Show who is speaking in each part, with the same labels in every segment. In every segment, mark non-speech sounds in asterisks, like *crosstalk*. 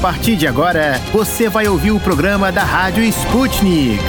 Speaker 1: partir de agora, você vai ouvir o programa da Rádio Sputnik.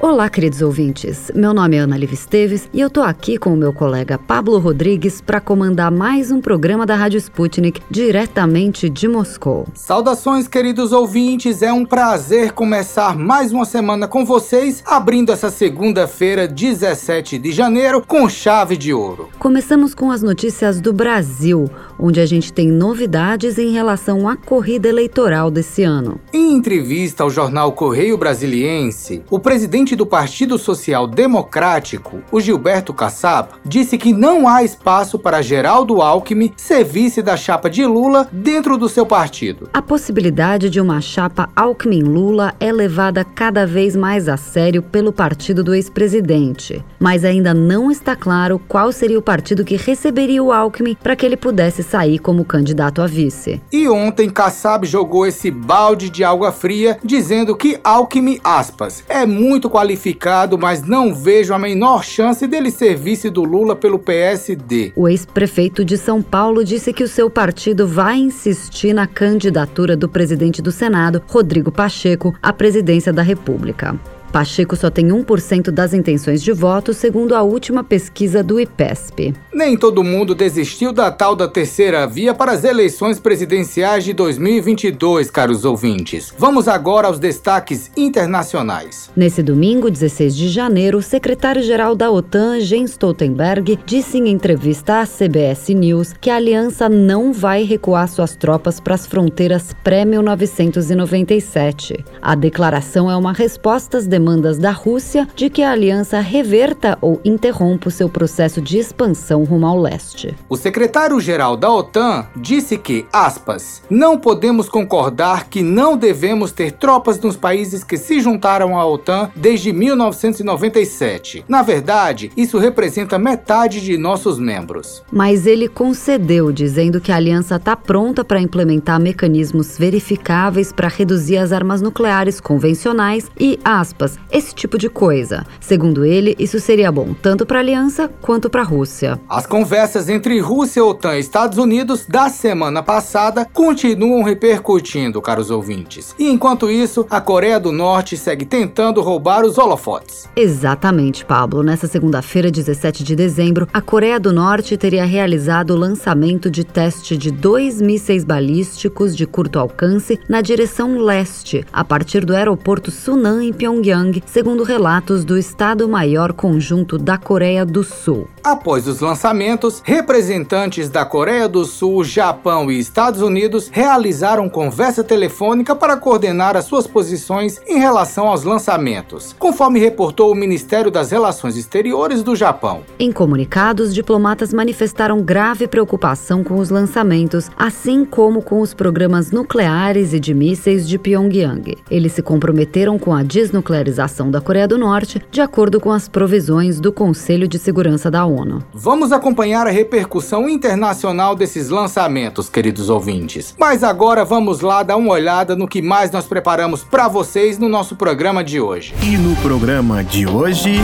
Speaker 2: Olá, queridos ouvintes. Meu nome é Ana Liv Esteves e eu tô aqui com o meu colega Pablo Rodrigues para comandar mais um programa da Rádio Sputnik diretamente de Moscou.
Speaker 3: Saudações, queridos ouvintes. É um prazer começar mais uma semana com vocês, abrindo essa segunda-feira, 17 de janeiro, com chave de ouro.
Speaker 2: Começamos com as notícias do Brasil, onde a gente tem novidades em relação à corrida eleitoral desse ano.
Speaker 3: Em entrevista ao jornal Correio Brasiliense, o presidente do Partido Social Democrático, o Gilberto Kassab, disse que não há espaço para Geraldo Alckmin ser vice da chapa de Lula dentro do seu partido.
Speaker 2: A possibilidade de uma chapa Alckmin-Lula é levada cada vez mais a sério pelo partido do ex-presidente, mas ainda não está claro qual seria o partido que receberia o Alckmin para que ele pudesse sair como candidato a vice.
Speaker 3: E ontem Kassab jogou esse balde de água fria dizendo que Alckmin, aspas, é muito qualificado, mas não vejo a menor chance dele ser vice do Lula pelo PSD.
Speaker 2: O ex-prefeito de São Paulo disse que o seu partido vai insistir na candidatura do presidente do Senado, Rodrigo Pacheco, à presidência da República. Pacheco só tem 1% das intenções de voto, segundo a última pesquisa do IPESP.
Speaker 3: Nem todo mundo desistiu da tal da terceira via para as eleições presidenciais de 2022, caros ouvintes. Vamos agora aos destaques internacionais.
Speaker 2: Nesse domingo, 16 de janeiro, o secretário-geral da OTAN, Jens Stoltenberg, disse em entrevista à CBS News que a aliança não vai recuar suas tropas para as fronteiras pré-1997. A declaração é uma resposta às demandas da Rússia de que a aliança reverta ou interrompa o seu processo de expansão rumo ao leste.
Speaker 3: O secretário-geral da OTAN disse que, aspas, não podemos concordar que não devemos ter tropas nos países que se juntaram à OTAN desde 1997. Na verdade, isso representa metade de nossos membros.
Speaker 2: Mas ele concedeu, dizendo que a aliança está pronta para implementar mecanismos verificáveis para reduzir as armas nucleares convencionais e, aspas, esse tipo de coisa. Segundo ele, isso seria bom tanto para a aliança quanto para a Rússia.
Speaker 3: As conversas entre Rússia, OTAN e Estados Unidos da semana passada continuam repercutindo, caros ouvintes. E enquanto isso, a Coreia do Norte segue tentando roubar os holofotes.
Speaker 2: Exatamente, Pablo. Nessa segunda-feira, 17 de dezembro, a Coreia do Norte teria realizado o lançamento de teste de dois mísseis balísticos de curto alcance na direção leste, a partir do aeroporto Sunan em Pyongyang Pyongyang, segundo relatos do Estado-Maior Conjunto da Coreia do Sul.
Speaker 3: Após os lançamentos, representantes da Coreia do Sul, Japão e Estados Unidos realizaram conversa telefônica para coordenar as suas posições em relação aos lançamentos, conforme reportou o Ministério das Relações Exteriores do Japão.
Speaker 2: Em comunicados, diplomatas manifestaram grave preocupação com os lançamentos, assim como com os programas nucleares e de mísseis de Pyongyang. Eles se comprometeram com a desnuclearização nuclearização da Coreia do Norte, de acordo com as provisões do Conselho de Segurança da ONU.
Speaker 3: Vamos acompanhar a repercussão internacional desses lançamentos, queridos ouvintes. Mas agora vamos lá dar uma olhada no que mais nós preparamos para vocês no nosso programa de hoje.
Speaker 1: E no programa de hoje.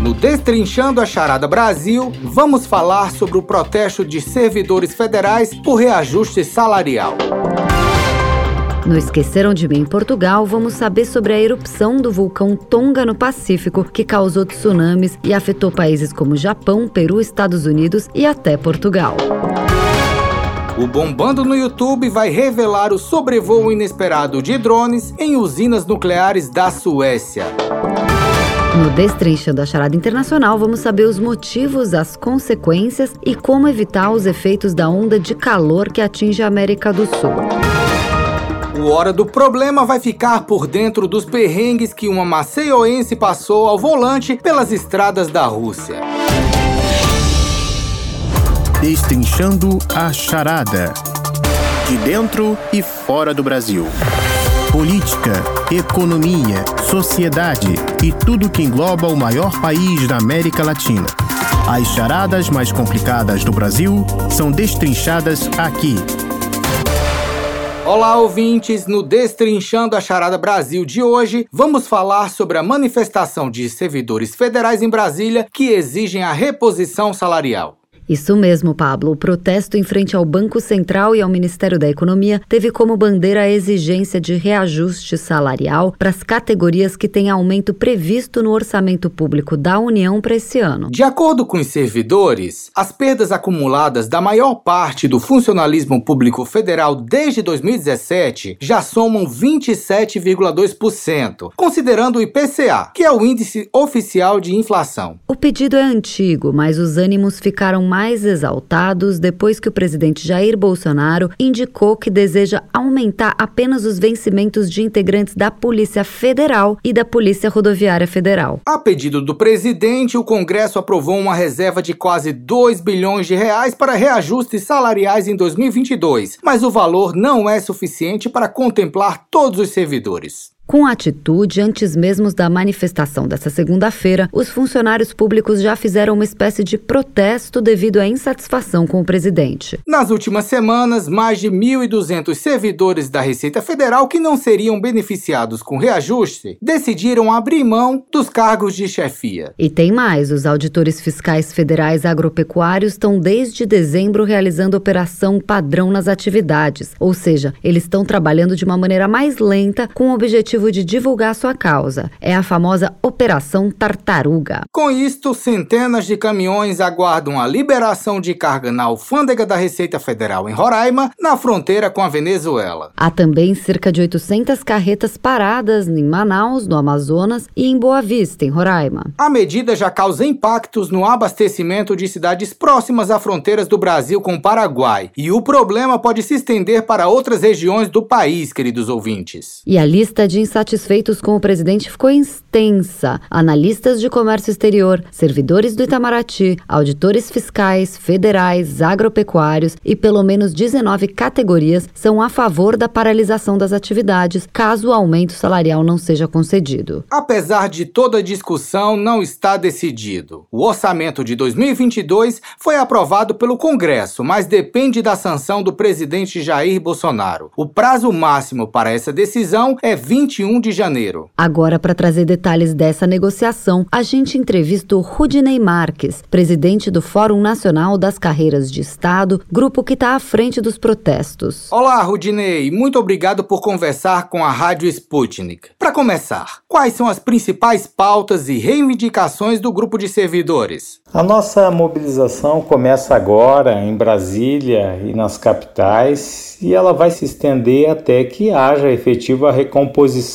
Speaker 3: No Destrinchando a Charada Brasil, vamos falar sobre o protesto de servidores federais por reajuste salarial.
Speaker 2: No Esqueceram de Mim em Portugal, vamos saber sobre a erupção do vulcão Tonga no Pacífico, que causou tsunamis e afetou países como Japão, Peru, Estados Unidos e até Portugal.
Speaker 3: O Bombando no YouTube vai revelar o sobrevoo inesperado de drones em usinas nucleares da Suécia.
Speaker 2: No Destrinchando a Charada Internacional, vamos saber os motivos, as consequências e como evitar os efeitos da onda de calor que atinge a América do Sul.
Speaker 3: O Hora do Problema vai ficar por dentro dos perrengues que uma maceioense passou ao volante pelas estradas da Rússia.
Speaker 1: Destrinchando a charada. De dentro e fora do Brasil. Política, economia, sociedade e tudo que engloba o maior país da América Latina. As charadas mais complicadas do Brasil são destrinchadas aqui
Speaker 3: Olá, ouvintes! No Destrinchando a Charada Brasil de hoje, vamos falar sobre a manifestação de servidores federais em Brasília que exigem a reposição salarial.
Speaker 2: Isso mesmo, Pablo. O protesto em frente ao Banco Central e ao Ministério da Economia teve como bandeira a exigência de reajuste salarial para as categorias que têm aumento previsto no orçamento público da União para esse ano.
Speaker 3: De acordo com os servidores, as perdas acumuladas da maior parte do funcionalismo público federal desde 2017 já somam 27,2%, considerando o IPCA, que é o índice oficial de inflação.
Speaker 2: O pedido é antigo, mas os ânimos ficaram mais exaltados depois que o presidente Jair Bolsonaro indicou que deseja aumentar apenas os vencimentos de integrantes da Polícia Federal e da Polícia Rodoviária Federal.
Speaker 3: A pedido do presidente, o Congresso aprovou uma reserva de quase 2 bilhões de reais para reajustes salariais em 2022, mas o valor não é suficiente para contemplar todos os servidores.
Speaker 2: Com a atitude, antes mesmo da manifestação dessa segunda-feira, os funcionários públicos já fizeram uma espécie de protesto devido à insatisfação com o presidente.
Speaker 3: Nas últimas semanas, mais de 1.200 servidores da Receita Federal que não seriam beneficiados com reajuste decidiram abrir mão dos cargos de chefia.
Speaker 2: E tem mais: os auditores fiscais federais agropecuários estão desde dezembro realizando operação padrão nas atividades, ou seja, eles estão trabalhando de uma maneira mais lenta com o objetivo objetivo de divulgar sua causa. É a famosa Operação Tartaruga.
Speaker 3: Com isto, centenas de caminhões aguardam a liberação de carga na alfândega da Receita Federal em Roraima, na fronteira com a Venezuela.
Speaker 2: Há também cerca de 800 carretas paradas em Manaus, no Amazonas, e em Boa Vista, em Roraima.
Speaker 3: A medida já causa impactos no abastecimento de cidades próximas a fronteiras do Brasil com o Paraguai, e o problema pode se estender para outras regiões do país, queridos ouvintes.
Speaker 2: E a lista de insatisfeitos com o presidente ficou extensa. Analistas de comércio exterior, servidores do Itamaraty, auditores fiscais, federais, agropecuários e pelo menos 19 categorias são a favor da paralisação das atividades caso o aumento salarial não seja concedido.
Speaker 3: Apesar de toda a discussão, não está decidido. O orçamento de 2022 foi aprovado pelo Congresso, mas depende da sanção do presidente Jair Bolsonaro. O prazo máximo para essa decisão é 20 21 de janeiro.
Speaker 2: Agora, para trazer detalhes dessa negociação, a gente entrevista o Rudinei Marques, presidente do Fórum Nacional das Carreiras de Estado, grupo que está à frente dos protestos.
Speaker 3: Olá, Rudinei. Muito obrigado por conversar com a Rádio Sputnik. Para começar, quais são as principais pautas e reivindicações do grupo de servidores?
Speaker 4: A nossa mobilização começa agora em Brasília e nas capitais e ela vai se estender até que haja efetiva recomposição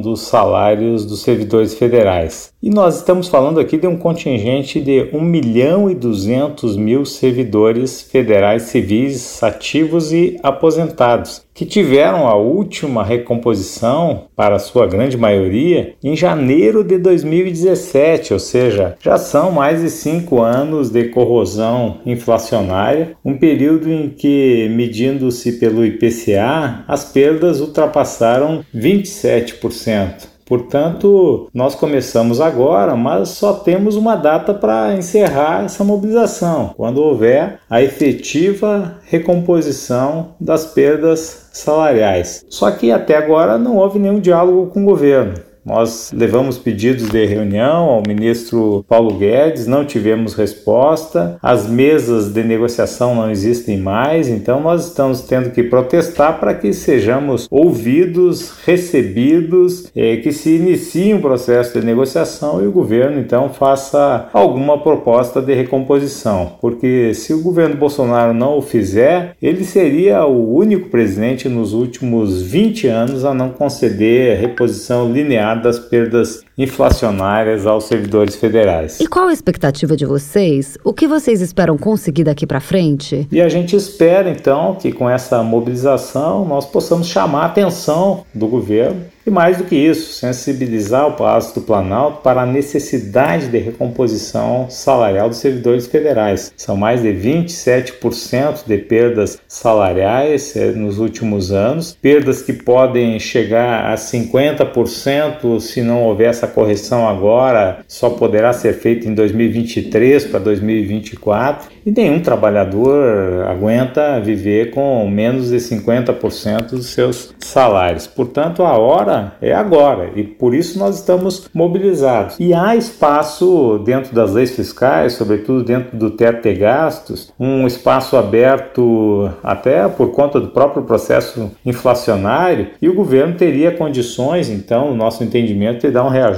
Speaker 4: dos salários dos servidores federais. E nós estamos falando aqui de um contingente de 1 milhão e 200 mil servidores federais civis ativos e aposentados, que tiveram a última recomposição, para sua grande maioria, em janeiro de 2017, ou seja, já são mais de cinco anos de corrosão inflacionária, um período em que, medindo-se pelo IPCA, as perdas ultrapassaram 27%. Portanto, nós começamos agora, mas só temos uma data para encerrar essa mobilização, quando houver a efetiva recomposição das perdas salariais. Só que até agora não houve nenhum diálogo com o governo. Nós levamos pedidos de reunião ao ministro Paulo Guedes, não tivemos resposta. As mesas de negociação não existem mais, então nós estamos tendo que protestar para que sejamos ouvidos, recebidos, é, que se inicie um processo de negociação e o governo então faça alguma proposta de recomposição. Porque se o governo Bolsonaro não o fizer, ele seria o único presidente nos últimos 20 anos a não conceder reposição linear das perdas inflacionárias aos servidores federais.
Speaker 2: E qual a expectativa de vocês? O que vocês esperam conseguir daqui para frente?
Speaker 4: E a gente espera então que com essa mobilização nós possamos chamar a atenção do governo e mais do que isso, sensibilizar o Palácio do Planalto para a necessidade de recomposição salarial dos servidores federais. São mais de 27% de perdas salariais eh, nos últimos anos, perdas que podem chegar a 50% se não houver essa correção agora, só poderá ser feita em 2023 para 2024 e nenhum trabalhador aguenta viver com menos de 50% dos seus salários. Portanto, a hora é agora e por isso nós estamos mobilizados. E há espaço dentro das leis fiscais, sobretudo dentro do teto de gastos, um espaço aberto até por conta do próprio processo inflacionário e o governo teria condições, então, no nosso entendimento, de dar um reajuste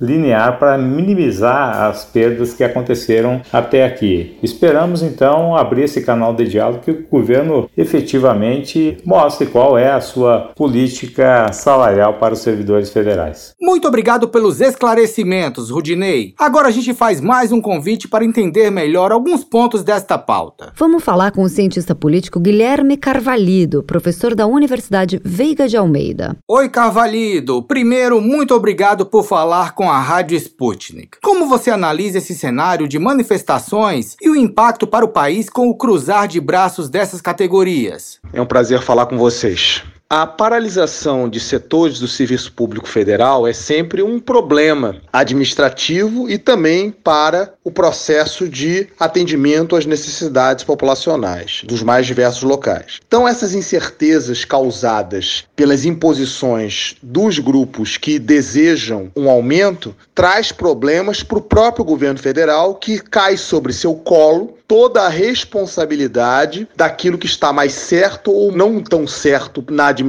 Speaker 4: linear para minimizar as perdas que aconteceram até aqui. Esperamos então abrir esse canal de diálogo que o governo efetivamente mostre qual é a sua política salarial para os servidores federais.
Speaker 3: Muito obrigado pelos esclarecimentos, Rudinei. Agora a gente faz mais um convite para entender melhor alguns pontos desta pauta.
Speaker 2: Vamos falar com o cientista político Guilherme Carvalhido, professor da Universidade Veiga de Almeida.
Speaker 3: Oi, Carvalhido. Primeiro, muito obrigado por falar com a Rádio Sputnik. Como você analisa esse cenário de manifestações e o impacto para o país com o cruzar de braços dessas categorias?
Speaker 5: É um prazer falar com vocês. A paralisação de setores do serviço público federal é sempre um problema administrativo e também para o processo de atendimento às necessidades populacionais dos mais diversos locais. Então, essas incertezas causadas pelas imposições dos grupos que desejam um aumento traz problemas para o próprio governo federal que cai sobre seu colo toda a responsabilidade daquilo que está mais certo ou não tão certo na administração.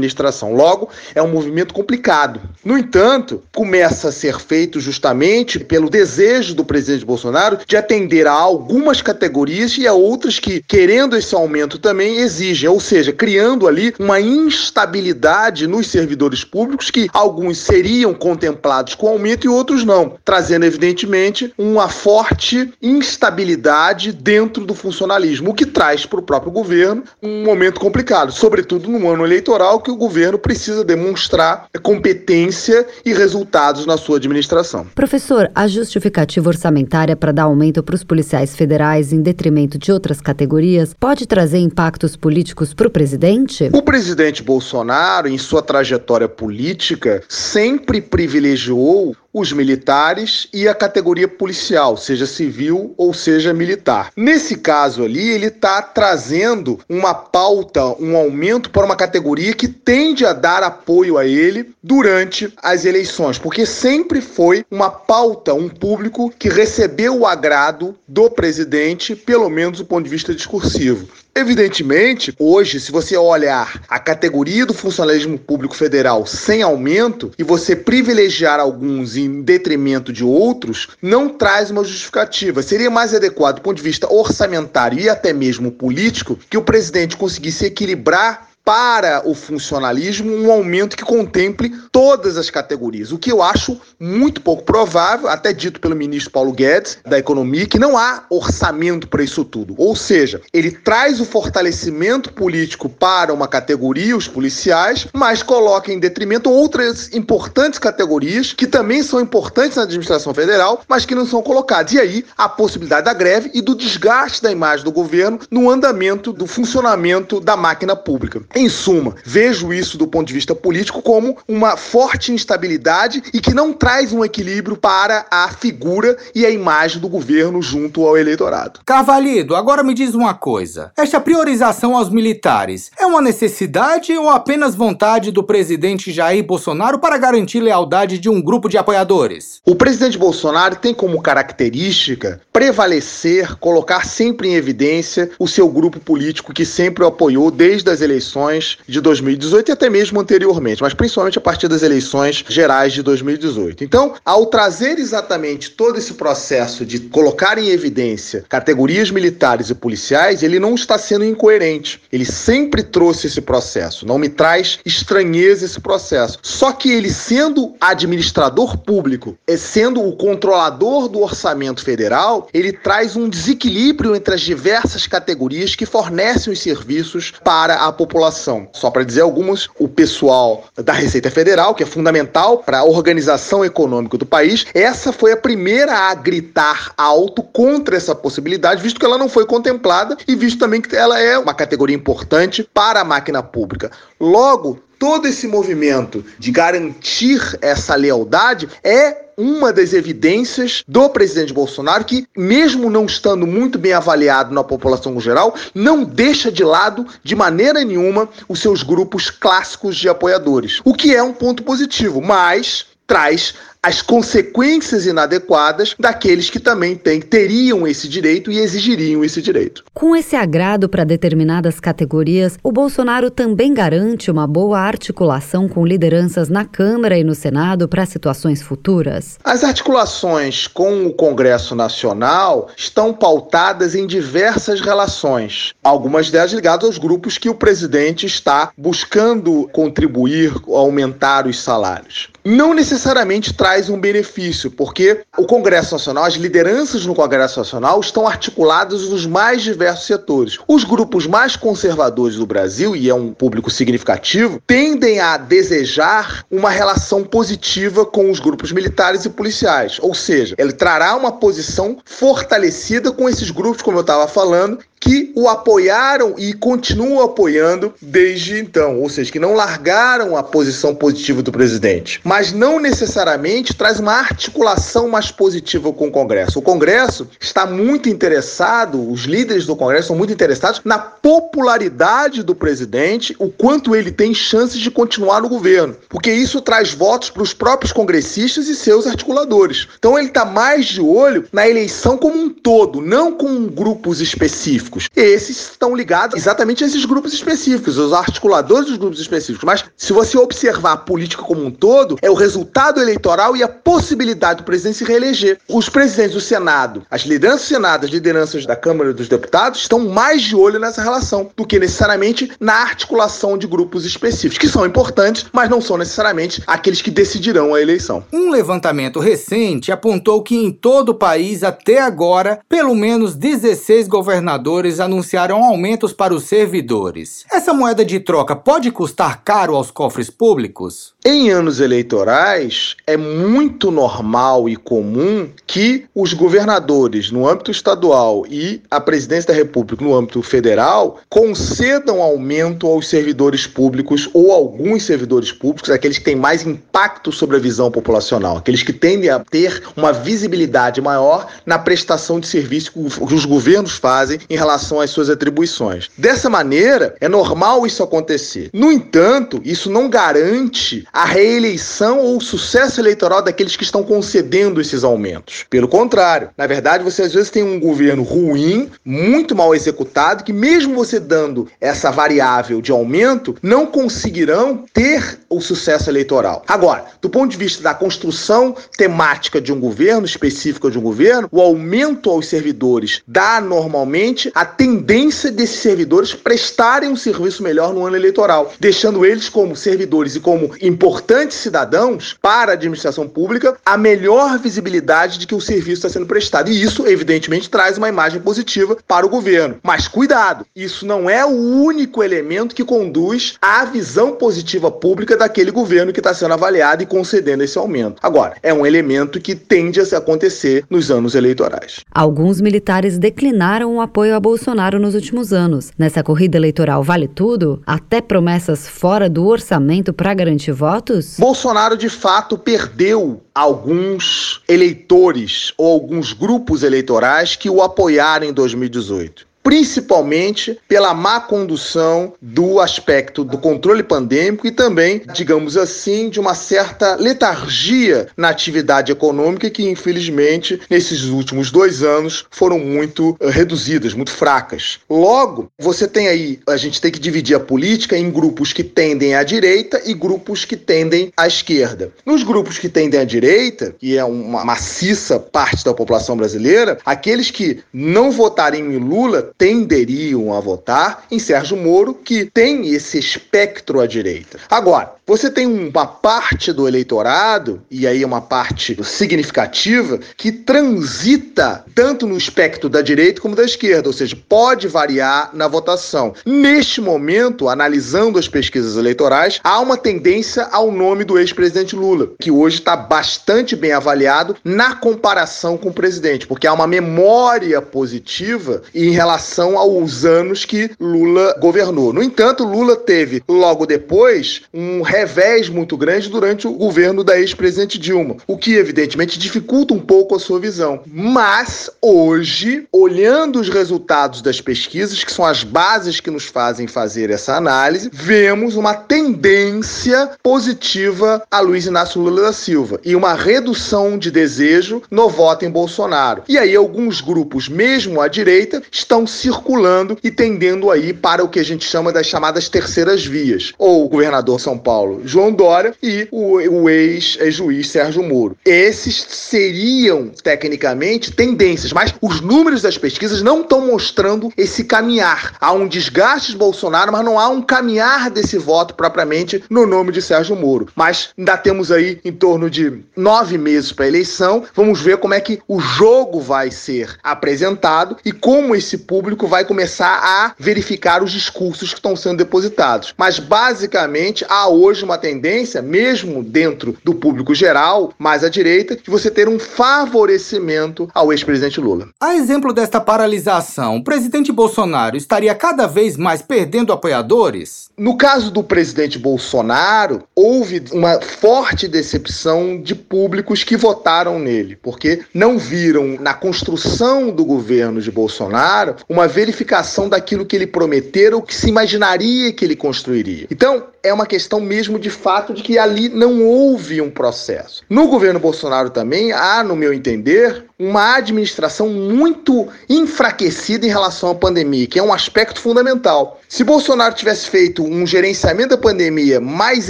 Speaker 5: Logo, é um movimento complicado. No entanto, começa a ser feito justamente pelo desejo do presidente Bolsonaro de atender a algumas categorias e a outras que, querendo esse aumento também, exigem, ou seja, criando ali uma instabilidade nos servidores públicos que alguns seriam contemplados com aumento e outros não, trazendo evidentemente uma forte instabilidade dentro do funcionalismo, o que traz para o próprio governo um momento complicado, sobretudo no ano eleitoral, que o governo precisa demonstrar competência e resultados na sua administração.
Speaker 2: Professor, a justificativa orçamentária para dar aumento para os policiais federais em detrimento de outras categorias pode trazer impactos políticos para o presidente?
Speaker 5: O presidente Bolsonaro, em sua trajetória política, sempre privilegiou os militares e a categoria policial, seja civil ou seja militar. Nesse caso ali, ele está trazendo uma pauta, um aumento para uma categoria que tende a dar apoio a ele durante as eleições, porque sempre foi uma pauta, um público que recebeu o agrado do presidente, pelo menos do ponto de vista discursivo. Evidentemente, hoje, se você olhar a categoria do funcionalismo público federal sem aumento e você privilegiar alguns em detrimento de outros, não traz uma justificativa. Seria mais adequado, do ponto de vista orçamentário e até mesmo político, que o presidente conseguisse equilibrar para o funcionalismo um aumento que contemple todas as categorias, o que eu acho muito pouco provável, até dito pelo ministro Paulo Guedes da Economia, que não há orçamento para isso tudo. Ou seja, ele traz o fortalecimento político para uma categoria, os policiais, mas coloca em detrimento outras importantes categorias que também são importantes na administração federal, mas que não são colocadas. E aí a possibilidade da greve e do desgaste da imagem do governo no andamento do funcionamento da máquina pública. Em suma, vejo isso do ponto de vista político como uma forte instabilidade e que não traz um equilíbrio para a figura e a imagem do governo junto ao eleitorado.
Speaker 3: Carvalhido, agora me diz uma coisa. Esta priorização aos militares é uma necessidade ou apenas vontade do presidente Jair Bolsonaro para garantir lealdade de um grupo de apoiadores?
Speaker 5: O presidente Bolsonaro tem como característica prevalecer, colocar sempre em evidência o seu grupo político que sempre o apoiou desde as eleições eleições de 2018 e até mesmo anteriormente, mas principalmente a partir das eleições gerais de 2018. Então, ao trazer exatamente todo esse processo de colocar em evidência categorias militares e policiais, ele não está sendo incoerente. Ele sempre trouxe esse processo, não me traz estranheza esse processo. Só que ele sendo administrador público, sendo o controlador do orçamento federal, ele traz um desequilíbrio entre as diversas categorias que fornecem os serviços para a população só para dizer algumas, o pessoal da Receita Federal, que é fundamental para a organização econômica do país, essa foi a primeira a gritar alto contra essa possibilidade, visto que ela não foi contemplada e visto também que ela é uma categoria importante para a máquina pública. Logo, todo esse movimento de garantir essa lealdade é uma das evidências do presidente Bolsonaro que, mesmo não estando muito bem avaliado na população geral, não deixa de lado de maneira nenhuma os seus grupos clássicos de apoiadores. O que é um ponto positivo, mas traz as consequências inadequadas daqueles que também têm, teriam esse direito e exigiriam esse direito.
Speaker 2: Com esse agrado para determinadas categorias, o Bolsonaro também garante uma boa articulação com lideranças na Câmara e no Senado para situações futuras.
Speaker 5: As articulações com o Congresso Nacional estão pautadas em diversas relações, algumas delas ligadas aos grupos que o presidente está buscando contribuir, aumentar os salários. Não necessariamente traz um benefício, porque o Congresso Nacional, as lideranças no Congresso Nacional estão articuladas nos mais diversos setores. Os grupos mais conservadores do Brasil, e é um público significativo, tendem a desejar uma relação positiva com os grupos militares e policiais. Ou seja, ele trará uma posição fortalecida com esses grupos, como eu estava falando, que o apoiaram e continuam apoiando desde então, ou seja, que não largaram a posição positiva do presidente, mas não necessariamente traz uma articulação mais positiva com o Congresso. O Congresso está muito interessado, os líderes do Congresso são muito interessados na popularidade do presidente, o quanto ele tem chances de continuar no governo, porque isso traz votos para os próprios congressistas e seus articuladores. Então ele está mais de olho na eleição como um todo, não com grupos específicos específicos. Esses estão ligados exatamente a esses grupos específicos, os articuladores dos grupos específicos. Mas se você observar a política como um todo, é o resultado eleitoral e a possibilidade do presidente se reeleger. Os presidentes do Senado, as lideranças do Senado, as lideranças da Câmara dos Deputados estão mais de olho nessa relação do que necessariamente na articulação de grupos específicos, que são importantes, mas não são necessariamente aqueles que decidirão a eleição.
Speaker 3: Um levantamento recente apontou que em todo o país, até agora, pelo menos 16 governadores anunciaram aumentos para os servidores. Essa moeda de troca pode custar caro aos cofres públicos?
Speaker 5: Em anos eleitorais, é muito normal e comum que os governadores, no âmbito estadual, e a presidência da República, no âmbito federal, concedam aumento aos servidores públicos ou alguns servidores públicos, aqueles que têm mais impacto sobre a visão populacional, aqueles que tendem a ter uma visibilidade maior na prestação de serviço que os governos fazem em relação relação às suas atribuições. Dessa maneira, é normal isso acontecer. No entanto, isso não garante a reeleição ou o sucesso eleitoral daqueles que estão concedendo esses aumentos. Pelo contrário, na verdade, você às vezes tem um governo ruim, muito mal executado, que mesmo você dando essa variável de aumento, não conseguirão ter o sucesso eleitoral. Agora, do ponto de vista da construção temática de um governo, específica de um governo, o aumento aos servidores dá normalmente a tendência desses servidores prestarem um serviço melhor no ano eleitoral, deixando eles como servidores e como importantes cidadãos para a administração pública a melhor visibilidade de que o serviço está sendo prestado. E isso, evidentemente, traz uma imagem positiva para o governo. Mas cuidado, isso não é o único elemento que conduz à visão positiva pública daquele governo que está sendo avaliado e concedendo esse aumento. Agora, é um elemento que tende a acontecer nos anos eleitorais.
Speaker 2: Alguns militares declinaram o apoio a Bolsonaro nos últimos anos. Nessa corrida eleitoral vale tudo? Até promessas fora do orçamento para garantir votos?
Speaker 5: Bolsonaro de fato perdeu alguns eleitores ou alguns grupos eleitorais que o apoiaram em 2018 principalmente pela má condução do aspecto do controle pandêmico e também, digamos assim, de uma certa letargia na atividade econômica que, infelizmente, nesses últimos dois anos foram muito uh, reduzidas, muito fracas. Logo, você tem aí, a gente tem que dividir a política em grupos que tendem à direita e grupos que tendem à esquerda. Nos grupos que tendem à direita, que é uma maciça parte da população brasileira, aqueles que não votarem em Lula tenderiam a votar em Sérgio Moro, que tem esse espectro à direita. Agora, você tem uma parte do eleitorado, e aí uma parte significativa, que transita tanto no espectro da direita como da esquerda, ou seja, pode variar na votação. Neste momento, analisando as pesquisas eleitorais, há uma tendência ao nome do ex-presidente Lula, que hoje está bastante bem avaliado na comparação com o presidente, porque há uma memória positiva em relação aos anos que Lula governou. No entanto, Lula teve logo depois um revés muito grande durante o governo da ex-presidente Dilma, o que evidentemente dificulta um pouco a sua visão. Mas hoje, olhando os resultados das pesquisas, que são as bases que nos fazem fazer essa análise, vemos uma tendência positiva a Luiz Inácio Lula da Silva e uma redução de desejo no voto em Bolsonaro. E aí alguns grupos, mesmo à direita, estão circulando e tendendo aí para o que a gente chama das chamadas terceiras vias, ou o governador São Paulo João Dória e o, o ex-juiz Sérgio Moro. Esses seriam, tecnicamente, tendências, mas os números das pesquisas não estão mostrando esse caminhar. Há um desgaste de Bolsonaro, mas não há um caminhar desse voto propriamente no nome de Sérgio Moro. Mas ainda temos aí em torno de nove meses para a eleição. Vamos ver como é que o jogo vai ser apresentado e como esse público vai começar a verificar os discursos que estão sendo depositados. Mas basicamente há hoje uma tendência, mesmo dentro do público geral, mais à direita, de você ter um favorecimento ao ex-presidente Lula.
Speaker 3: A exemplo desta paralisação, o presidente Bolsonaro estaria cada vez mais perdendo apoiadores?
Speaker 5: No caso do presidente Bolsonaro, houve uma forte decepção de públicos que votaram nele, porque não viram na construção do governo de Bolsonaro uma verificação daquilo que ele prometera ou que se imaginaria que ele construiria. Então, é uma questão mesmo de fato de que ali não houve um processo. No governo Bolsonaro também há, no meu entender, uma administração muito enfraquecida em relação à pandemia, que é um aspecto fundamental. Se Bolsonaro tivesse feito um gerenciamento da pandemia mais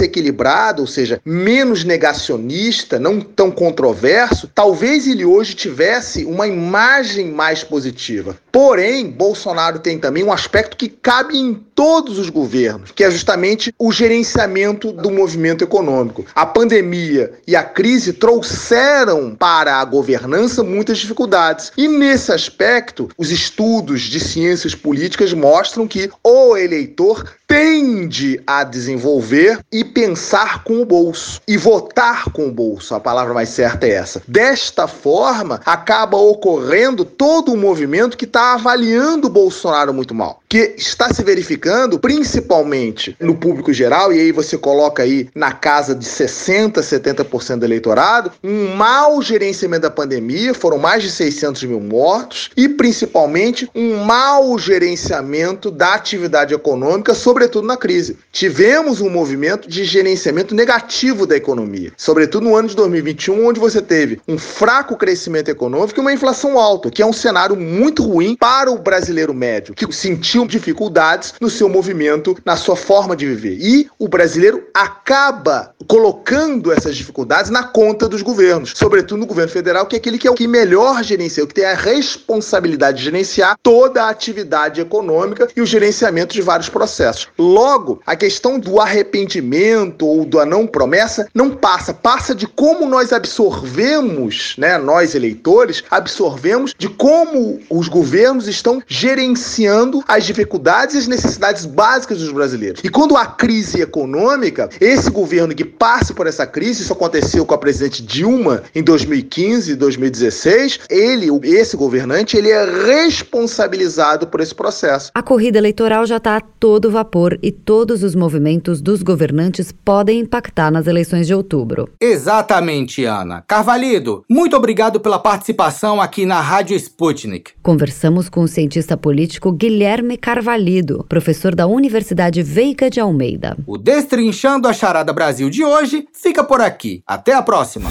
Speaker 5: equilibrado, ou seja, menos negacionista, não tão controverso, talvez ele hoje tivesse uma imagem mais positiva. Porém, Bolsonaro tem também um aspecto que cabe em todos os governos, que é justamente o gerenciamento do movimento econômico. A pandemia e a crise trouxeram para a governança muitas dificuldades. E nesse aspecto, os estudos de ciências políticas mostram que o eleitor tende a desenvolver e pensar com o bolso e votar com o bolso. A palavra mais certa é essa. Desta forma, acaba ocorrendo todo um movimento que está avaliando o Bolsonaro muito mal, que está se verificando principalmente no público geral, e aí você coloca aí na casa de 60, 70% do eleitorado, um mau gerenciamento da pandemia, foram mais de 600 mil mortos, e principalmente um mau gerenciamento da atividade econômica, sobretudo na crise. Tivemos um movimento de gerenciamento negativo da economia, sobretudo no ano de 2021, onde você teve um fraco crescimento econômico e uma inflação alta, que é um cenário muito ruim para o brasileiro médio, que sentiu dificuldades no seu movimento, na sua forma de viver. E o brasileiro acaba colocando essas dificuldades na conta dos governos, sobretudo no governo federal, que é aquele que é o que melhor gerencia, o que tem a responsabilidade de gerenciar toda a atividade econômica e o gerenciamento de vários processos. Logo, a questão do arrependimento ou da não promessa não passa, passa de como nós absorvemos, né, nós eleitores, absorvemos de como os governos estão gerenciando as dificuldades e as necessidades básicas dos brasileiros. E quando há crise econômica, esse governo que passa por essa crise, isso aconteceu com a presidente Dilma em 2015 e 2016, ele, esse governante, ele é responsabilizado por esse processo.
Speaker 2: A corrida eleitoral já está a todo vapor e todos os movimentos dos governantes podem impactar nas eleições de outubro.
Speaker 3: Exatamente, Ana. Carvalhido, muito obrigado pela participação aqui na Rádio Sputnik.
Speaker 2: Conversamos com o cientista político Guilherme Carvalhido, professor da Universidade Veiga de Almeida.
Speaker 3: O Destrinchando a Charada Brasil de hoje fica por aqui. Até a próxima.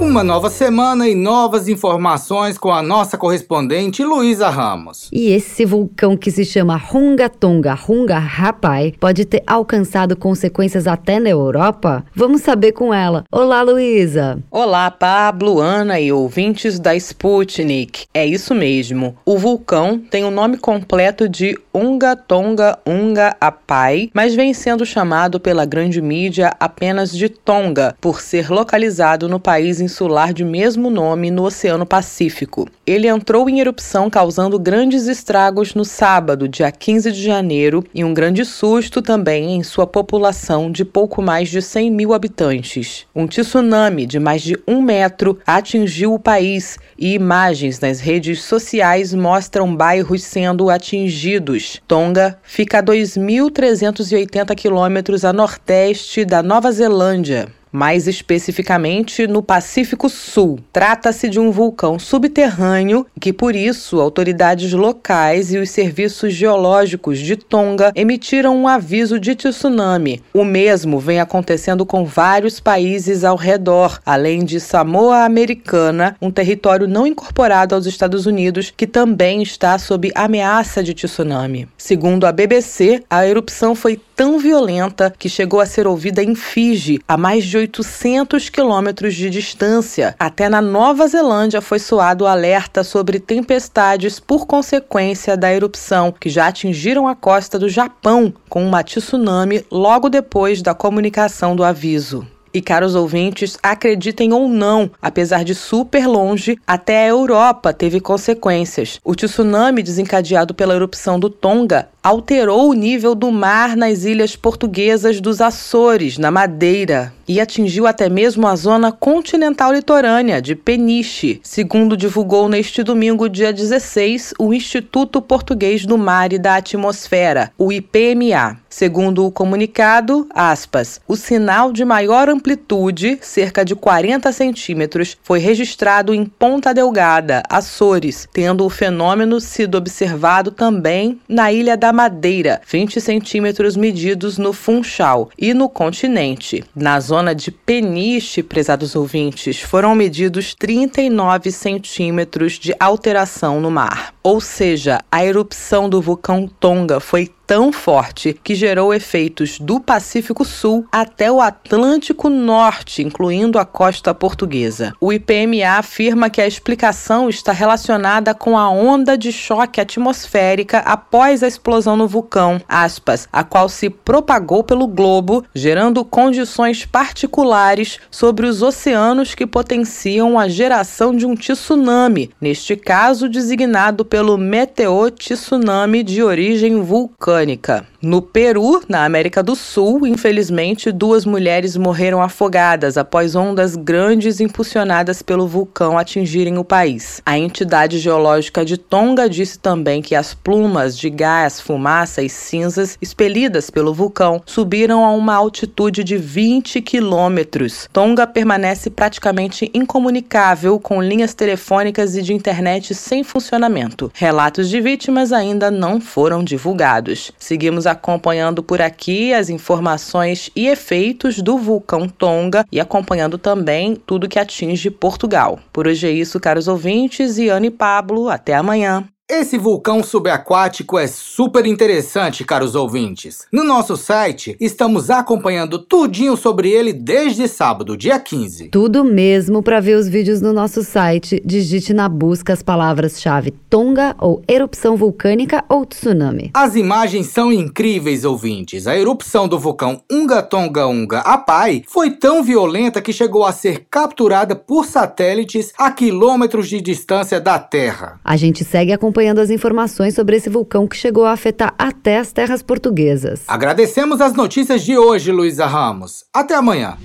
Speaker 3: Uma nova semana e novas informações com a nossa correspondente Luísa Ramos.
Speaker 2: E esse vulcão que se chama Runga Tonga Runga Rapai pode ter alcançado consequências até na Europa? Vamos saber com ela. Olá, Luísa.
Speaker 6: Olá, Pablo, Ana e ouvintes da Sputnik. É isso mesmo. O vulcão tem o nome completo de Unga Tonga Unga Apai, mas vem sendo chamado pela grande mídia apenas de Tonga, por ser localizado no país em insular de mesmo nome no Oceano Pacífico. Ele entrou em erupção causando grandes estragos no sábado, dia 15 de janeiro, e um grande susto também em sua população de pouco mais de 100 mil habitantes. Um tsunami de mais de um metro atingiu o país e imagens nas redes sociais mostram bairros sendo atingidos. Tonga fica a 2.380 quilômetros a nordeste da Nova Zelândia mais especificamente no Pacífico Sul. Trata-se de um vulcão subterrâneo que, por isso, autoridades locais e os serviços geológicos de Tonga emitiram um aviso de tsunami. O mesmo vem acontecendo com vários países ao redor, além de Samoa Americana, um território não incorporado aos Estados Unidos que também está sob ameaça de tsunami. Segundo a BBC, a erupção foi tão violenta que chegou a ser ouvida em Fiji, a mais de 800 quilômetros de distância. Até na Nova Zelândia foi soado alerta sobre tempestades por consequência da erupção, que já atingiram a costa do Japão com uma tsunami logo depois da comunicação do aviso. E caros ouvintes, acreditem ou não, apesar de super longe, até a Europa teve consequências. O tsunami desencadeado pela erupção do Tonga alterou o nível do mar nas ilhas portuguesas dos Açores, na Madeira, e atingiu até mesmo a zona continental litorânea de Peniche, segundo divulgou neste domingo, dia 16, o Instituto Português do Mar e da Atmosfera, o IPMA. Segundo o comunicado, aspas, o sinal de maior amplitude, cerca de 40 centímetros, foi registrado em Ponta Delgada, Açores, tendo o fenômeno sido observado também na ilha da Madeira, 20 centímetros medidos no Funchal, e no continente. Na zona de Peniche, prezados ouvintes, foram medidos 39 centímetros de alteração no mar. Ou seja, a erupção do vulcão Tonga foi tão forte que gerou efeitos do Pacífico Sul até o Atlântico Norte, incluindo a costa portuguesa. O IPMA afirma que a explicação está relacionada com a onda de choque atmosférica após a explosão no vulcão, aspas, a qual se propagou pelo globo, gerando condições particulares sobre os oceanos que potenciam a geração de um tsunami, neste caso designado pelo meteor tsunami de origem vulcânica. 좋아하니까. No Peru, na América do Sul, infelizmente, duas mulheres morreram afogadas após ondas grandes impulsionadas pelo vulcão atingirem o país. A entidade geológica de Tonga disse também que as plumas de gás, fumaça e cinzas expelidas pelo vulcão subiram a uma altitude de 20 quilômetros. Tonga permanece praticamente incomunicável, com linhas telefônicas e de internet sem funcionamento. Relatos de vítimas ainda não foram divulgados. Seguimos acompanhando por aqui as informações e efeitos do vulcão Tonga e acompanhando também tudo que atinge Portugal. Por hoje é isso, caros ouvintes, e Ana e Pablo, até amanhã.
Speaker 3: Esse vulcão subaquático é super interessante, caros ouvintes. No nosso site, estamos acompanhando tudinho sobre ele desde sábado, dia 15.
Speaker 2: Tudo mesmo para ver os vídeos no nosso site. Digite na busca as palavras-chave Tonga ou erupção vulcânica ou tsunami.
Speaker 3: As imagens são incríveis, ouvintes. A erupção do vulcão Unga Tonga Unga Apai foi tão violenta que chegou a ser capturada por satélites a quilômetros de distância da Terra.
Speaker 2: A gente segue acompanhando acompanhando as informações sobre esse vulcão que chegou a afetar até as terras portuguesas.
Speaker 3: Agradecemos as notícias de hoje, Luísa Ramos. Até amanhã.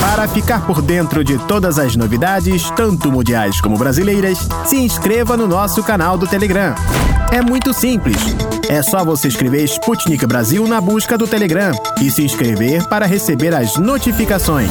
Speaker 1: Para ficar por dentro de todas as novidades, tanto mundiais como brasileiras, se inscreva no nosso canal do Telegram. É muito simples. É só você escrever Sputnik Brasil na busca do Telegram e se inscrever para receber as notificações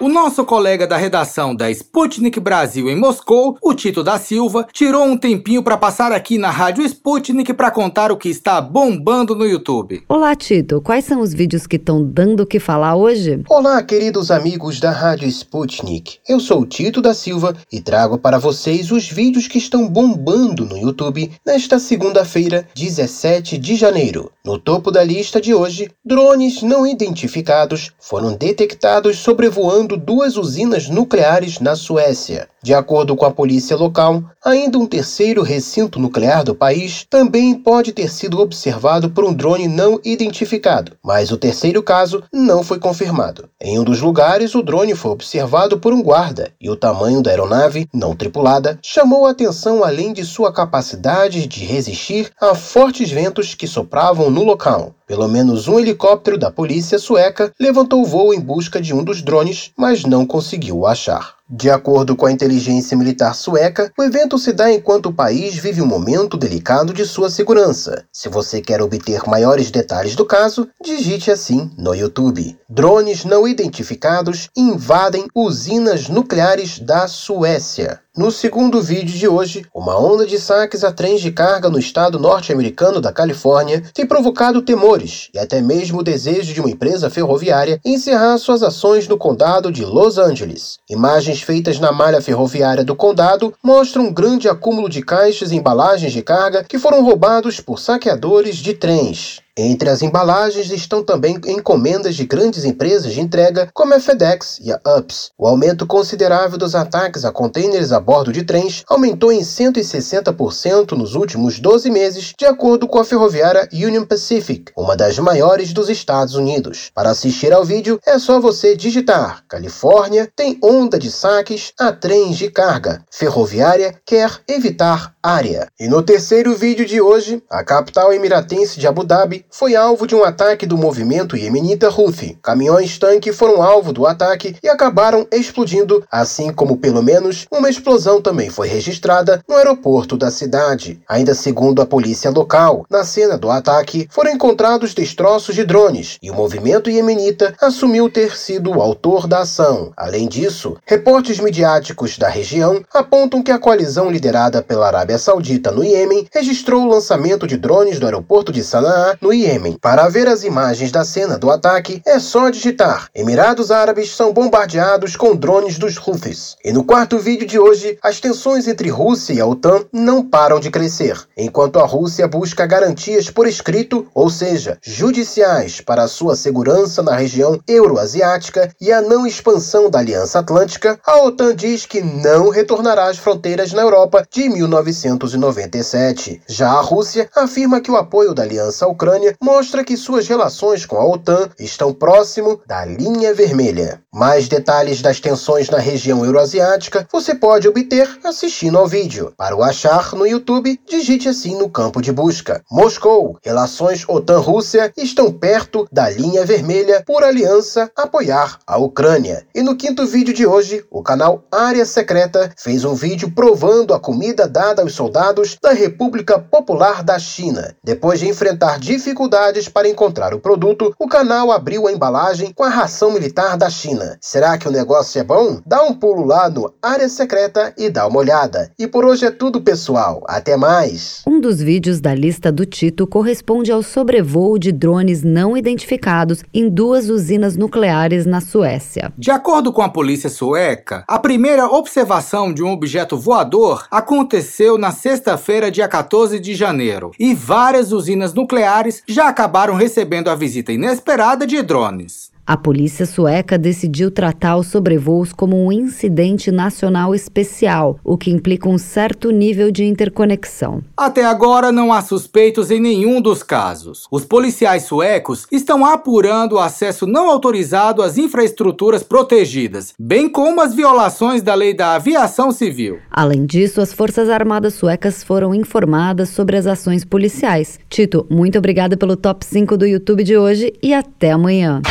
Speaker 3: O nosso colega da redação da Sputnik Brasil em Moscou, o Tito da Silva, tirou um tempinho para passar aqui na Rádio Sputnik para contar o que está bombando no YouTube.
Speaker 2: Olá, Tito. Quais são os vídeos que estão dando o que falar hoje?
Speaker 7: Olá, queridos amigos da Rádio Sputnik. Eu sou o Tito da Silva e trago para vocês os vídeos que estão bombando no YouTube nesta segunda-feira, 17 de janeiro. No topo da lista de hoje, drones não identificados foram detectados sobrevoando duas usinas nucleares na Suécia. De acordo com a polícia local, ainda um terceiro recinto nuclear do país também pode ter sido observado por um drone não identificado, mas o terceiro caso não foi confirmado. Em um dos lugares, o drone foi observado por um guarda e o tamanho da aeronave, não tripulada, chamou a atenção além de sua capacidade de resistir a fortes ventos que sopravam no local. Pelo menos um helicóptero da polícia sueca levantou voo em busca de um dos drones, mas não conseguiu o achar. De acordo com a inteligência militar sueca, o evento se dá enquanto o país vive um momento delicado de sua segurança. Se você quer obter maiores detalhes do caso, digite assim no YouTube. Drones não identificados invadem usinas nucleares da Suécia. No segundo vídeo de hoje, uma onda de saques a trens de carga no estado norte-americano da Califórnia tem provocado temores e até mesmo o desejo de uma empresa ferroviária encerrar suas ações no condado de Los Angeles. Imagens feitas na malha ferroviária do condado mostram um grande acúmulo de caixas e embalagens de carga que foram roubados por saqueadores de trens. Entre as embalagens estão também encomendas de grandes empresas de entrega, como a FedEx e a UPS. O aumento considerável dos ataques a contêineres a bordo de trens aumentou em 160% nos últimos 12 meses, de acordo com a ferroviária Union Pacific, uma das maiores dos Estados Unidos. Para assistir ao vídeo, é só você digitar Califórnia tem onda de saques a trens de carga. Ferroviária quer evitar área. E no terceiro vídeo de hoje, a capital emiratense de Abu Dhabi foi alvo de um ataque do movimento iemenita Houthi. Caminhões-tanque foram alvo do ataque e acabaram explodindo, assim como pelo menos uma explosão também foi registrada no aeroporto da cidade. Ainda segundo a polícia local, na cena do ataque foram encontrados destroços de drones e o movimento iemenita assumiu ter sido o autor da ação. Além disso, reportes midiáticos da região apontam que a coalizão liderada pela Arábia Saudita no Iêmen registrou o lançamento de drones do aeroporto de Sanaa no Iêmen. Para ver as imagens da cena do ataque, é só digitar Emirados Árabes são bombardeados com drones dos Houthis. E no quarto vídeo de hoje, as tensões entre Rússia e a OTAN não param de crescer, enquanto a Rússia busca garantias por escrito, ou seja, judiciais, para a sua segurança na região euroasiática e a não expansão da Aliança Atlântica, a OTAN diz que não retornará às fronteiras na Europa de 1997. Já a Rússia afirma que o apoio da Aliança à Ucrânia mostra que suas relações com a OTAN estão próximo da linha vermelha. Mais detalhes das tensões na região euroasiática você pode obter assistindo ao vídeo. Para o achar no YouTube, digite assim no campo de busca. Moscou, relações OTAN-Rússia estão perto da linha vermelha por aliança apoiar a Ucrânia. E no quinto vídeo de hoje, o canal Área Secreta fez um vídeo provando a comida dada aos soldados da República Popular da China. Depois de enfrentar dificuldades dificuldades para encontrar o produto, o canal abriu a embalagem com a ração militar da China. Será que o negócio é bom? Dá um pulo lá no Área Secreta e dá uma olhada. E por hoje é tudo, pessoal. Até mais.
Speaker 2: Um dos vídeos da lista do Tito corresponde ao sobrevoo de drones não identificados em duas usinas nucleares na Suécia.
Speaker 3: De acordo com a polícia sueca, a primeira observação de um objeto voador aconteceu na sexta-feira, dia 14 de janeiro, e várias usinas nucleares já acabaram recebendo a visita inesperada de drones.
Speaker 2: A polícia sueca decidiu tratar os sobrevoos como um incidente nacional especial, o que implica um certo nível de interconexão.
Speaker 3: Até agora não há suspeitos em nenhum dos casos. Os policiais suecos estão apurando o acesso não autorizado às infraestruturas protegidas, bem como as violações da lei da aviação civil.
Speaker 2: Além disso, as Forças Armadas suecas foram informadas sobre as ações policiais. Tito, muito obrigada pelo top 5 do YouTube de hoje e até amanhã.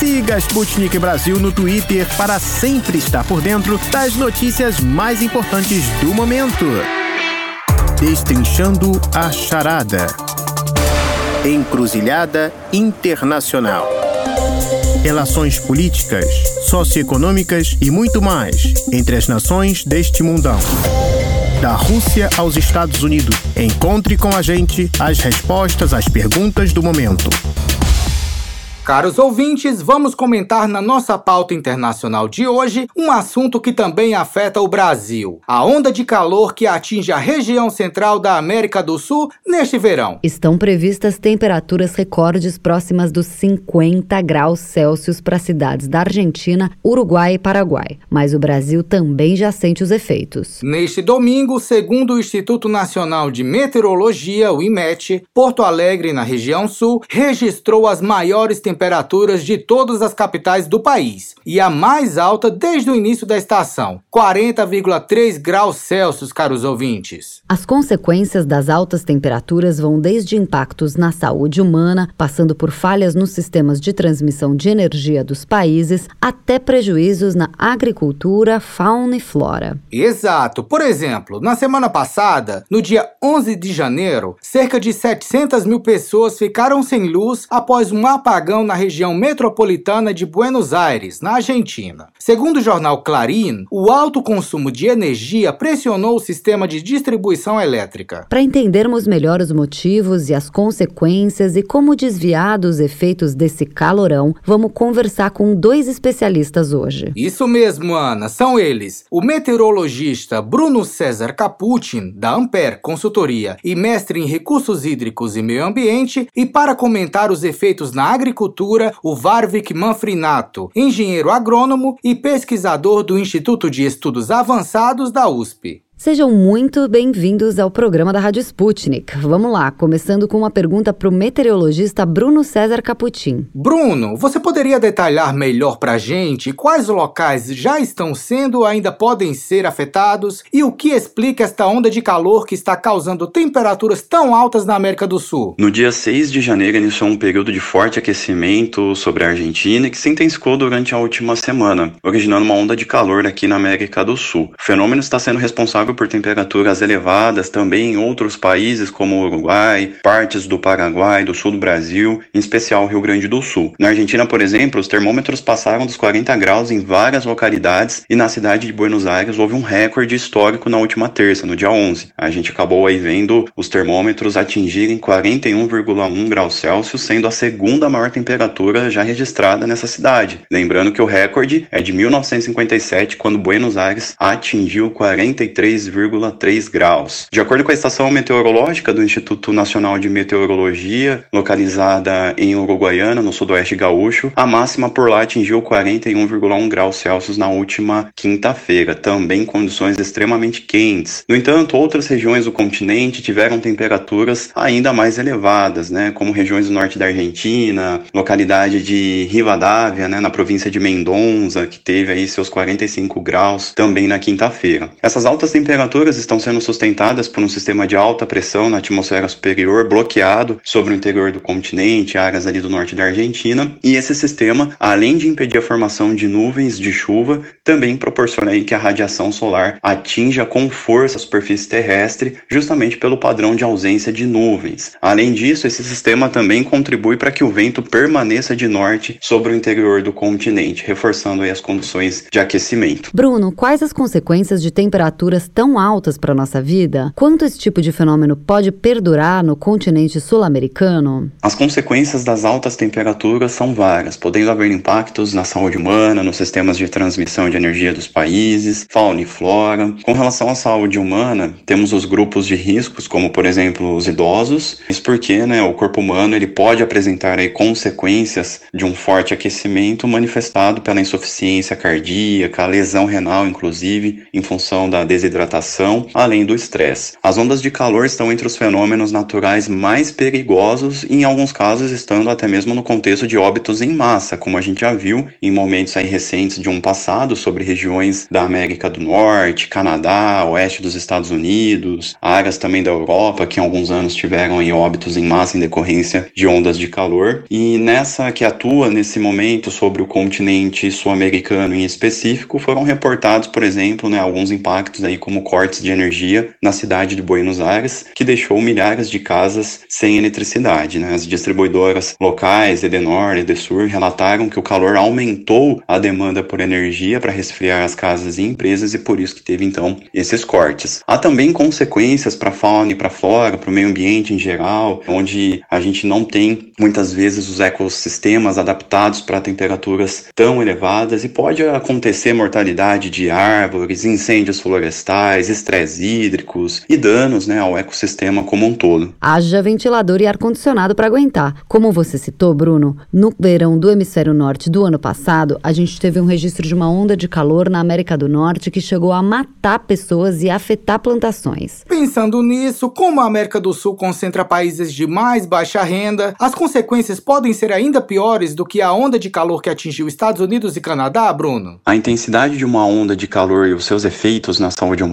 Speaker 1: Siga Sputnik Brasil no Twitter para sempre estar por dentro das notícias mais importantes do momento. Destrinchando a charada. Encruzilhada Internacional. Relações políticas, socioeconômicas e muito mais entre as nações deste mundão. Da Rússia aos Estados Unidos. Encontre com a gente as respostas às perguntas do momento.
Speaker 3: Caros ouvintes, vamos comentar na nossa pauta internacional de hoje um assunto que também afeta o Brasil: a onda de calor que atinge a região central da América do Sul neste verão.
Speaker 2: Estão previstas temperaturas recordes próximas dos 50 graus Celsius para cidades da Argentina, Uruguai e Paraguai. Mas o Brasil também já sente os efeitos.
Speaker 3: Neste domingo, segundo o Instituto Nacional de Meteorologia, o IMET, Porto Alegre, na região sul, registrou as maiores temperaturas temperaturas de todas as capitais do país e a mais alta desde o início da estação, 40,3 graus Celsius, caros ouvintes.
Speaker 2: As consequências das altas temperaturas vão desde impactos na saúde humana, passando por falhas nos sistemas de transmissão de energia dos países, até prejuízos na agricultura, fauna e flora.
Speaker 3: Exato. Por exemplo, na semana passada, no dia 11 de janeiro, cerca de 700 mil pessoas ficaram sem luz após um apagão na região metropolitana de Buenos Aires, na Argentina. Segundo o jornal Clarín, o alto consumo de energia pressionou o sistema de distribuição elétrica.
Speaker 2: Para entendermos melhor os motivos e as consequências e como desviar dos efeitos desse calorão, vamos conversar com dois especialistas hoje.
Speaker 3: Isso mesmo, Ana, são eles: o meteorologista Bruno César Capuchin, da Ampere Consultoria e mestre em recursos hídricos e meio ambiente, e para comentar os efeitos na agricultura Agricultura, o Varvik Manfrinato, engenheiro agrônomo e pesquisador do Instituto de Estudos Avançados da USP.
Speaker 2: Sejam muito bem-vindos ao programa da Rádio Sputnik. Vamos lá, começando com uma pergunta para o meteorologista Bruno César Caputin.
Speaker 3: Bruno, você poderia detalhar melhor para a gente quais locais já estão sendo ou ainda podem ser afetados e o que explica esta onda de calor que está causando temperaturas tão altas na América do Sul?
Speaker 8: No dia 6 de janeiro iniciou um período de forte aquecimento sobre a Argentina que se intensificou durante a última semana, originando uma onda de calor aqui na América do Sul. O fenômeno está sendo responsável por temperaturas elevadas também em outros países como o Uruguai, partes do Paraguai, do sul do Brasil, em especial Rio Grande do Sul. Na Argentina, por exemplo, os termômetros passaram dos 40 graus em várias localidades e na cidade de Buenos Aires houve um recorde histórico na última terça, no dia 11. A gente acabou aí vendo os termômetros atingirem 41,1 graus Celsius, sendo a segunda maior temperatura já registrada nessa cidade. Lembrando que o recorde é de 1957, quando Buenos Aires atingiu 43 6,3 graus. De acordo com a estação meteorológica do Instituto Nacional de Meteorologia, localizada em Uruguaiana, no sudoeste gaúcho, a máxima por lá atingiu 41,1 graus Celsius na última quinta-feira, também condições extremamente quentes. No entanto, outras regiões do continente tiveram temperaturas ainda mais elevadas, né, como regiões do norte da Argentina, localidade de Rivadavia, né, na província de Mendonça, que teve aí seus 45 graus também na quinta-feira. Essas altas temperaturas temperaturas estão sendo sustentadas por um sistema de alta pressão na atmosfera superior bloqueado sobre o interior do continente, áreas ali do norte da Argentina, e esse sistema, além de impedir a formação de nuvens de chuva, também proporciona aí que a radiação solar atinja com força a superfície terrestre, justamente pelo padrão de ausência de nuvens. Além disso, esse sistema também contribui para que o vento permaneça de norte sobre o interior do continente, reforçando aí as condições de aquecimento.
Speaker 2: Bruno, quais as consequências de temperaturas tão altas para nossa vida? Quanto esse tipo de fenômeno pode perdurar no continente sul-americano?
Speaker 8: As consequências das altas temperaturas são várias, podendo haver impactos na saúde humana, nos sistemas de transmissão de energia dos países, fauna e flora. Com relação à saúde humana, temos os grupos de riscos, como por exemplo os idosos. Isso porque né, o corpo humano ele pode apresentar aí, consequências de um forte aquecimento manifestado pela insuficiência cardíaca, lesão renal, inclusive, em função da desidratação desidratação, além do estresse. As ondas de calor estão entre os fenômenos naturais mais perigosos e, em alguns casos, estando até mesmo no contexto de óbitos em massa, como a gente já viu em momentos recentes de um passado sobre regiões da América do Norte, Canadá, oeste dos Estados Unidos, áreas também da Europa que em alguns anos tiveram óbitos em massa em decorrência de ondas de calor. E nessa que atua nesse momento sobre o continente sul-americano em específico, foram reportados, por exemplo, né, alguns impactos aí como cortes de energia na cidade de Buenos Aires, que deixou milhares de casas sem eletricidade. Né? As distribuidoras locais, Edenor e Edesur, relataram que o calor aumentou a demanda por energia para resfriar as casas e empresas e por isso que teve então esses cortes. Há também consequências para a fauna e para a flora, para o meio ambiente em geral, onde a gente não tem muitas vezes os ecossistemas adaptados para temperaturas tão elevadas e pode acontecer mortalidade de árvores, incêndios florestais, estresse hídricos e danos né, ao ecossistema como um todo.
Speaker 2: Haja ventilador e ar-condicionado para aguentar. Como você citou, Bruno, no verão do hemisfério norte do ano passado, a gente teve um registro de uma onda de calor na América do Norte que chegou a matar pessoas e afetar plantações.
Speaker 3: Pensando nisso, como a América do Sul concentra países de mais baixa renda, as consequências podem ser ainda piores do que a onda de calor que atingiu Estados Unidos e Canadá, Bruno?
Speaker 8: A intensidade de uma onda de calor e os seus efeitos na saúde humana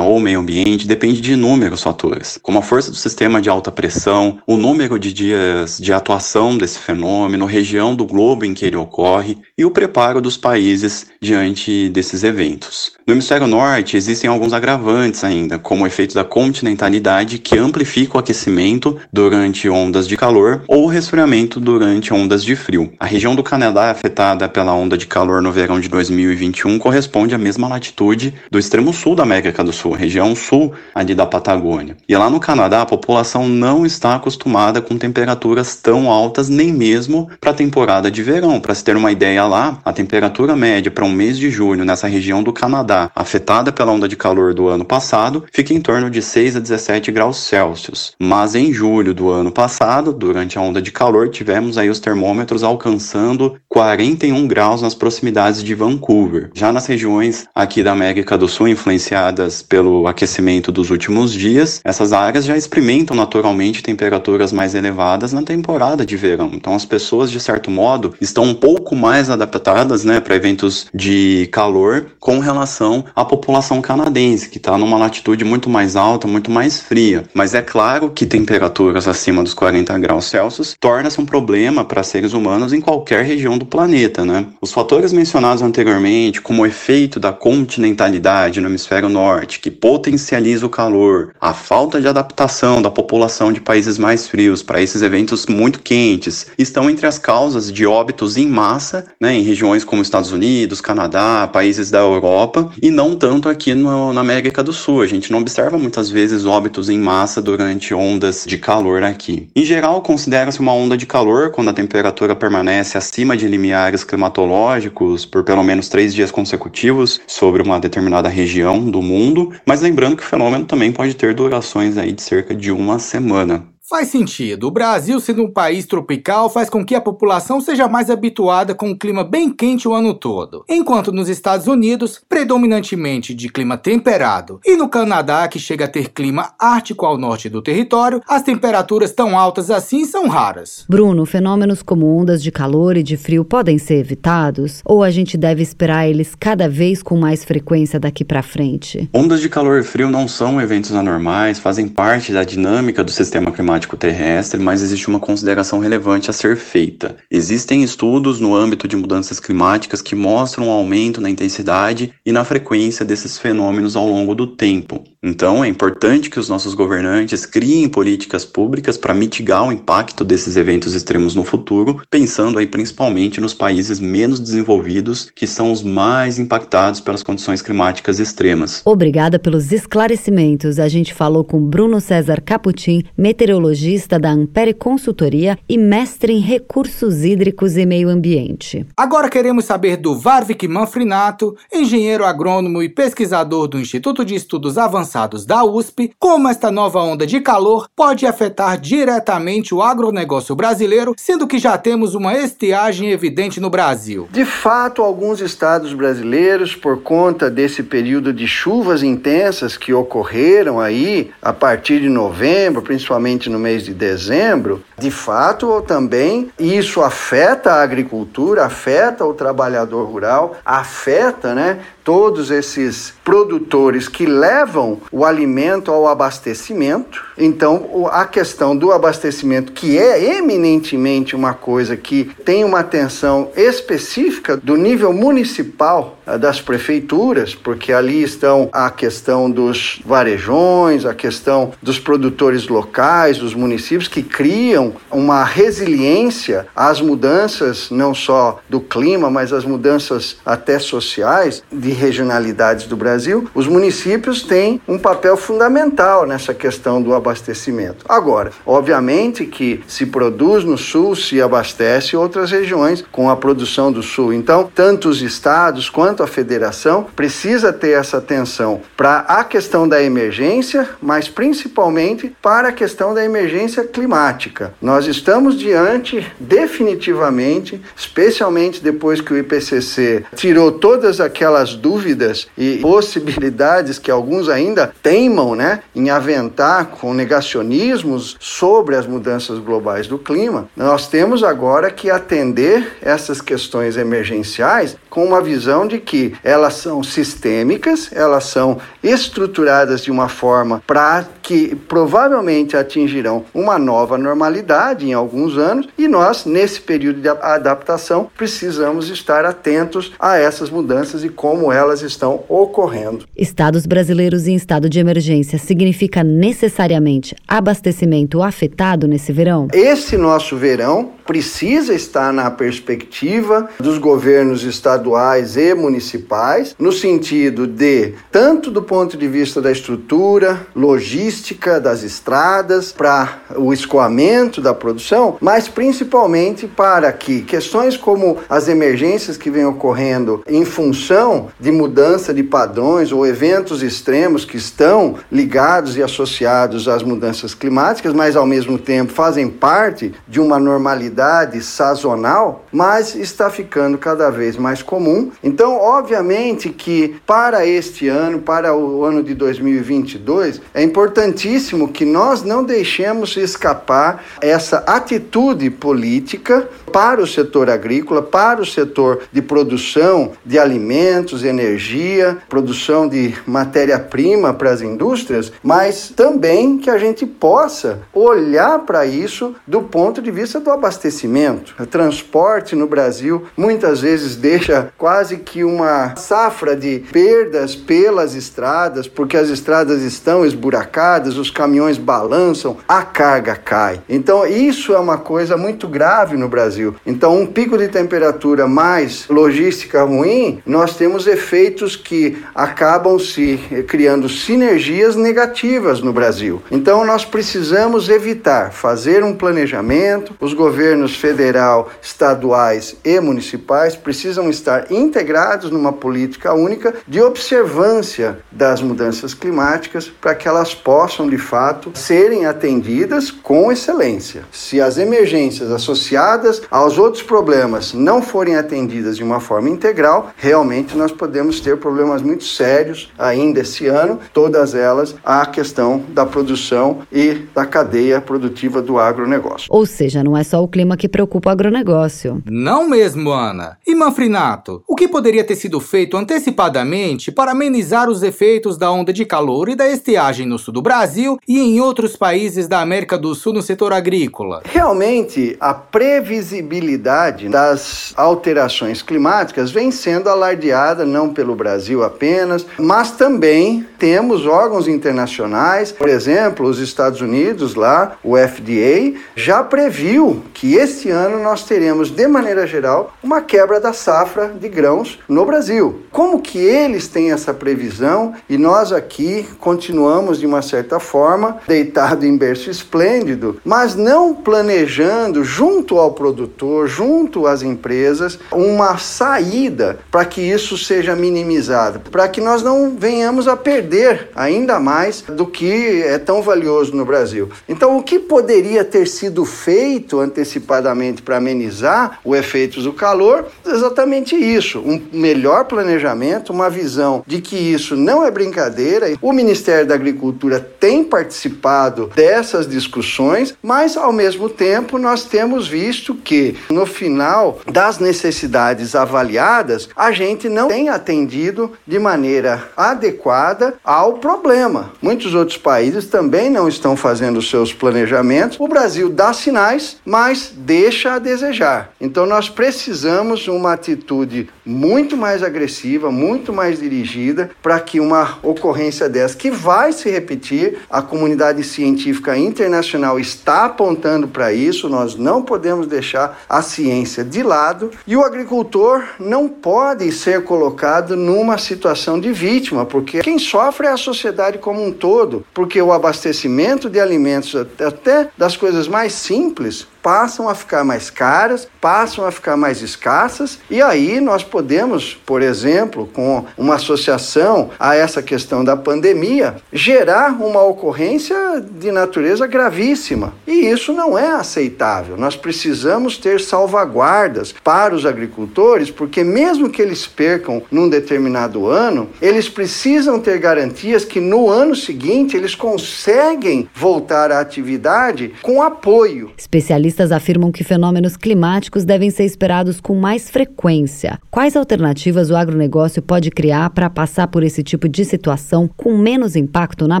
Speaker 8: ou meio ambiente depende de inúmeros fatores, como a força do sistema de alta pressão, o número de dias de atuação desse fenômeno, região do globo em que ele ocorre e o preparo dos países diante desses eventos. No hemisfério norte existem alguns agravantes ainda, como o efeito da continentalidade que amplifica o aquecimento durante ondas de calor ou o resfriamento durante ondas de frio. A região do Canadá afetada pela onda de calor no verão de 2021 corresponde à mesma latitude do extremo sul da América do Sul, região sul ali da Patagônia. E lá no Canadá a população não está acostumada com temperaturas tão altas nem mesmo para a temporada de verão. Para se ter uma ideia lá, a temperatura média para um mês de julho nessa região do Canadá, afetada pela onda de calor do ano passado, fica em torno de 6 a 17 graus Celsius. Mas em julho do ano passado, durante a onda de calor, tivemos aí os termômetros alcançando 41 graus nas proximidades de Vancouver. Já nas regiões aqui da América do Sul influenciadas pelo aquecimento dos últimos dias, essas áreas já experimentam naturalmente temperaturas mais elevadas na temporada de verão. Então as pessoas de certo modo estão um pouco mais adaptadas, né, para eventos de calor com relação à população canadense, que está numa latitude muito mais alta, muito mais fria. Mas é claro que temperaturas acima dos 40 graus Celsius torna-se um problema para seres humanos em qualquer região do planeta, né? Os fatores mencionados anteriormente, como o efeito da continentalidade no hemisfério norte, que potencializa o calor, a falta de adaptação da população de países mais frios para esses eventos muito quentes, estão entre as causas de óbitos em massa, né, em regiões como Estados Unidos, Canadá, países da Europa e não tanto aqui no, na América do Sul. A gente não observa muitas vezes óbitos em massa durante ondas de calor aqui. Em geral, considera-se uma onda de calor quando a temperatura permanece acima de limiares climatológicos por pelo menos três dias consecutivos sobre uma determinada região do mundo, mas lembrando que o fenômeno também pode ter durações aí de cerca de uma semana.
Speaker 3: Faz sentido. O Brasil, sendo um país tropical, faz com que a população seja mais habituada com um clima bem quente o ano todo. Enquanto nos Estados Unidos, predominantemente de clima temperado, e no Canadá, que chega a ter clima ártico ao norte do território, as temperaturas tão altas assim são raras.
Speaker 2: Bruno, fenômenos como ondas de calor e de frio podem ser evitados? Ou a gente deve esperar eles cada vez com mais frequência daqui para frente?
Speaker 8: Ondas de calor e frio não são eventos anormais, fazem parte da dinâmica do sistema climático climático terrestre, mas existe uma consideração relevante a ser feita. Existem estudos no âmbito de mudanças climáticas que mostram um aumento na intensidade e na frequência desses fenômenos ao longo do tempo. Então, é importante que os nossos governantes criem políticas públicas para mitigar o impacto desses eventos extremos no futuro, pensando aí principalmente nos países menos desenvolvidos, que são os mais impactados pelas condições climáticas extremas.
Speaker 2: Obrigada pelos esclarecimentos. A gente falou com Bruno César Caputin, meteorologista da Ampere Consultoria e mestre em recursos hídricos e meio ambiente.
Speaker 3: Agora queremos saber do Varvik Manfrinato, engenheiro agrônomo e pesquisador do Instituto de Estudos Avançados da USP, como esta nova onda de calor pode afetar diretamente o agronegócio brasileiro, sendo que já temos uma estiagem evidente no Brasil.
Speaker 9: De fato, alguns estados brasileiros, por conta desse período de chuvas intensas que ocorreram aí a partir de novembro, principalmente no mês de dezembro, de fato também isso afeta a agricultura, afeta o trabalhador rural, afeta, né, todos esses produtores que levam o alimento ao abastecimento. Então, a questão do abastecimento, que é eminentemente uma coisa que tem uma atenção específica do nível municipal eh, das prefeituras, porque ali estão a questão dos varejões, a questão dos produtores locais, dos municípios que criam uma resiliência às mudanças não só do clima, mas as mudanças até sociais de regionalidades do Brasil. Os municípios têm um papel fundamental nessa questão do abastecimento. Agora, obviamente que se produz no sul, se abastece outras regiões com a produção do sul. Então, tanto os estados quanto a federação precisa ter essa atenção para a questão da emergência, mas principalmente para a questão da emergência climática. Nós estamos diante definitivamente, especialmente depois que o IPCC tirou todas aquelas dúvidas e possibilidades que alguns ainda teimam, né, em aventar com negacionismos sobre as mudanças globais do clima. Nós temos agora que atender essas questões emergenciais com uma visão de que elas são sistêmicas, elas são estruturadas de uma forma para que provavelmente atingirão uma nova normalidade em alguns anos e nós, nesse período de adaptação, precisamos estar atentos a essas mudanças e como elas estão ocorrendo.
Speaker 2: Estados brasileiros em estado de emergência significa necessariamente abastecimento afetado nesse verão?
Speaker 9: Esse nosso verão precisa estar na perspectiva dos governos estaduais e municipais, no sentido de, tanto do ponto de vista da estrutura, logística das estradas, para o escoamento da produção, mas principalmente para que questões como as emergências que vêm ocorrendo em função de mudança de padrões ou eventos extremos que estão ligados e associados às mudanças climáticas, mas ao mesmo tempo fazem parte de uma normalidade sazonal, mas está ficando cada vez mais comum. Então, obviamente que para este ano, para o ano de 2022, é importantíssimo que nós não deixemos escapar essa atitude política para o setor agrícola, para o setor de produção de alimentos, energia, produção de matéria-prima para as indústrias, mas também que a gente possa olhar para isso do ponto de vista do abastecimento. O transporte no Brasil muitas vezes deixa quase que uma safra de perdas pelas estradas, porque as estradas estão esburacadas, os caminhões balançam, a carga cai. Então, isso é uma coisa muito grave no Brasil. Brasil. Então, um pico de temperatura mais logística ruim, nós temos efeitos que acabam se criando sinergias negativas no Brasil. Então, nós precisamos evitar fazer um planejamento. Os governos federal, estaduais e municipais precisam estar integrados numa política única de observância das mudanças climáticas para que elas possam, de fato, serem atendidas com excelência. Se as emergências associadas aos outros problemas não forem atendidas de uma forma integral, realmente nós podemos ter problemas muito sérios ainda esse ano, todas elas a questão da produção e da cadeia produtiva do agronegócio.
Speaker 2: Ou seja, não é só o clima que preocupa o agronegócio.
Speaker 3: Não mesmo, Ana. E Manfrinato, o que poderia ter sido feito antecipadamente para amenizar os efeitos da onda de calor e da estiagem no sul do Brasil e em outros países da América do Sul no setor agrícola?
Speaker 9: Realmente, a previsibilidade previsibilidade das alterações climáticas vem sendo alardeada não pelo Brasil apenas, mas também temos órgãos internacionais, por exemplo, os Estados Unidos lá, o FDA já previu que que este ano nós teremos, de maneira geral, uma quebra da safra de grãos no Brasil. Como que eles têm essa previsão e nós aqui continuamos, de uma certa forma, deitado em berço esplêndido, mas não planejando junto ao produtor, junto às empresas, uma saída para que isso seja minimizado, para que nós não venhamos a perder ainda mais do que é tão valioso no Brasil. Então, o que poderia ter sido feito antecipadamente para amenizar os efeitos do calor? Exatamente isso, um melhor planejamento, uma visão de que isso não é brincadeira. O Ministério da Agricultura tem participado dessas discussões, mas ao mesmo tempo nós temos visto que no final das necessidades avaliadas, a gente não tem atendido de maneira adequada ao problema. Muitos outros países também não estão fazendo seus planejamentos. O Brasil dá sinais, mas deixa a desejar. Então nós precisamos uma atitude muito mais agressiva, muito mais dirigida para que uma ocorrência dessa que vai se repetir, a comunidade científica internacional está apontando para isso, nós não podemos deixar a ciência de lado e o agricultor não pode ser colocado numa situação de vítima, porque quem sofre é a sociedade como um todo, porque o abastecimento de alimentos, até das coisas mais simples, passam a ficar mais caras, passam a ficar mais escassas, e aí nós podemos, por exemplo, com uma associação a essa questão da pandemia, gerar uma ocorrência de natureza gravíssima. E isso não é aceitável. Nós precisamos ter salvaguardas para os agricultores, porque mesmo que eles percam num determinado ano, eles precisam ter garantias que no ano seguinte eles conseguem voltar à atividade com apoio.
Speaker 2: Especialistas Especialistas afirmam que fenômenos climáticos devem ser esperados com mais frequência. Quais alternativas o agronegócio pode criar para passar por esse tipo de situação com menos impacto na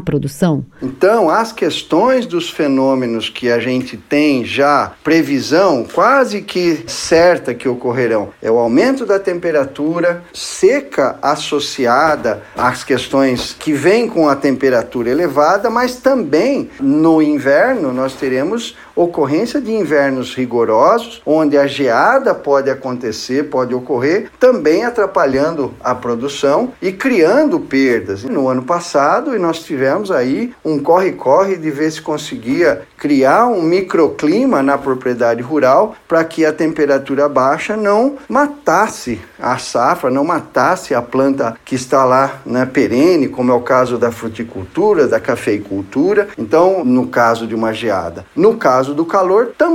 Speaker 2: produção?
Speaker 9: Então, as questões dos fenômenos que a gente tem já previsão quase que certa que ocorrerão é o aumento da temperatura, seca associada às questões que vêm com a temperatura elevada, mas também no inverno nós teremos ocorrência de invernos rigorosos, onde a geada pode acontecer, pode ocorrer, também atrapalhando a produção e criando perdas. No ano passado, nós tivemos aí um corre-corre de ver se conseguia criar um microclima na propriedade rural para que a temperatura baixa não matasse a safra, não matasse a planta que está lá né, perene, como é o caso da fruticultura, da cafeicultura. Então, no caso de uma geada. No caso do calor, também,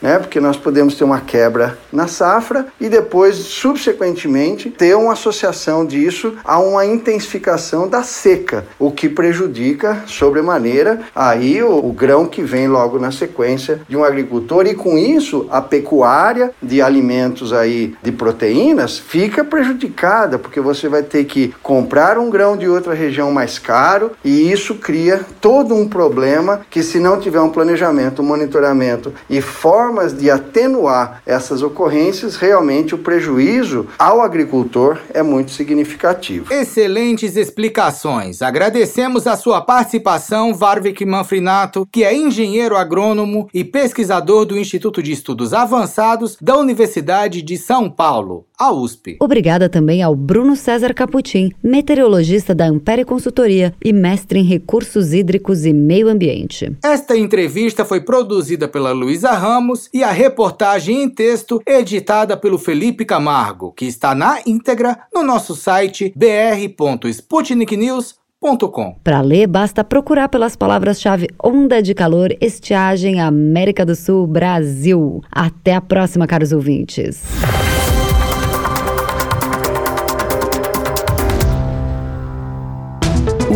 Speaker 9: né, porque nós podemos ter uma quebra na safra e depois, subsequentemente, ter uma associação disso a uma intensificação da seca, o que prejudica sobremaneira aí o, o grão que vem logo na sequência de um agricultor e com isso a pecuária de alimentos aí de proteínas fica prejudicada porque você vai ter que comprar um grão de outra região mais caro e isso cria todo um problema que se não tiver um planejamento, um monitoramento e formas de atenuar essas ocorrências, realmente o prejuízo ao agricultor é muito significativo.
Speaker 3: Excelentes explicações. Agradecemos a sua participação, Varvik Manfrinato, que é engenheiro agrônomo e pesquisador do Instituto de Estudos Avançados da Universidade de São Paulo, a USP.
Speaker 2: Obrigada também ao Bruno César Caputim, meteorologista da Ampere Consultoria e mestre em recursos hídricos e meio ambiente.
Speaker 3: Esta entrevista foi produzida pela Luísa Ramos e a reportagem em texto editada pelo Felipe Camargo, que está na íntegra no nosso site br.sputniknews.com
Speaker 2: para ler, basta procurar pelas palavras-chave onda de calor, estiagem, América do Sul, Brasil. Até a próxima, caros ouvintes.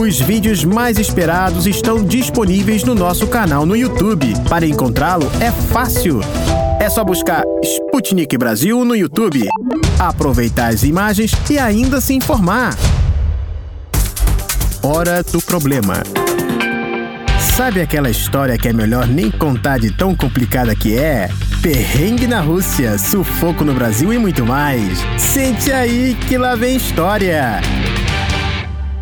Speaker 1: Os vídeos mais esperados estão disponíveis no nosso canal no YouTube. Para encontrá-lo é fácil. É só buscar Sputnik Brasil no YouTube, aproveitar as imagens e ainda se informar. Hora do Problema. Sabe aquela história que é melhor nem contar de tão complicada que é? Perrengue na Rússia, sufoco no Brasil e muito mais. Sente aí que lá vem história.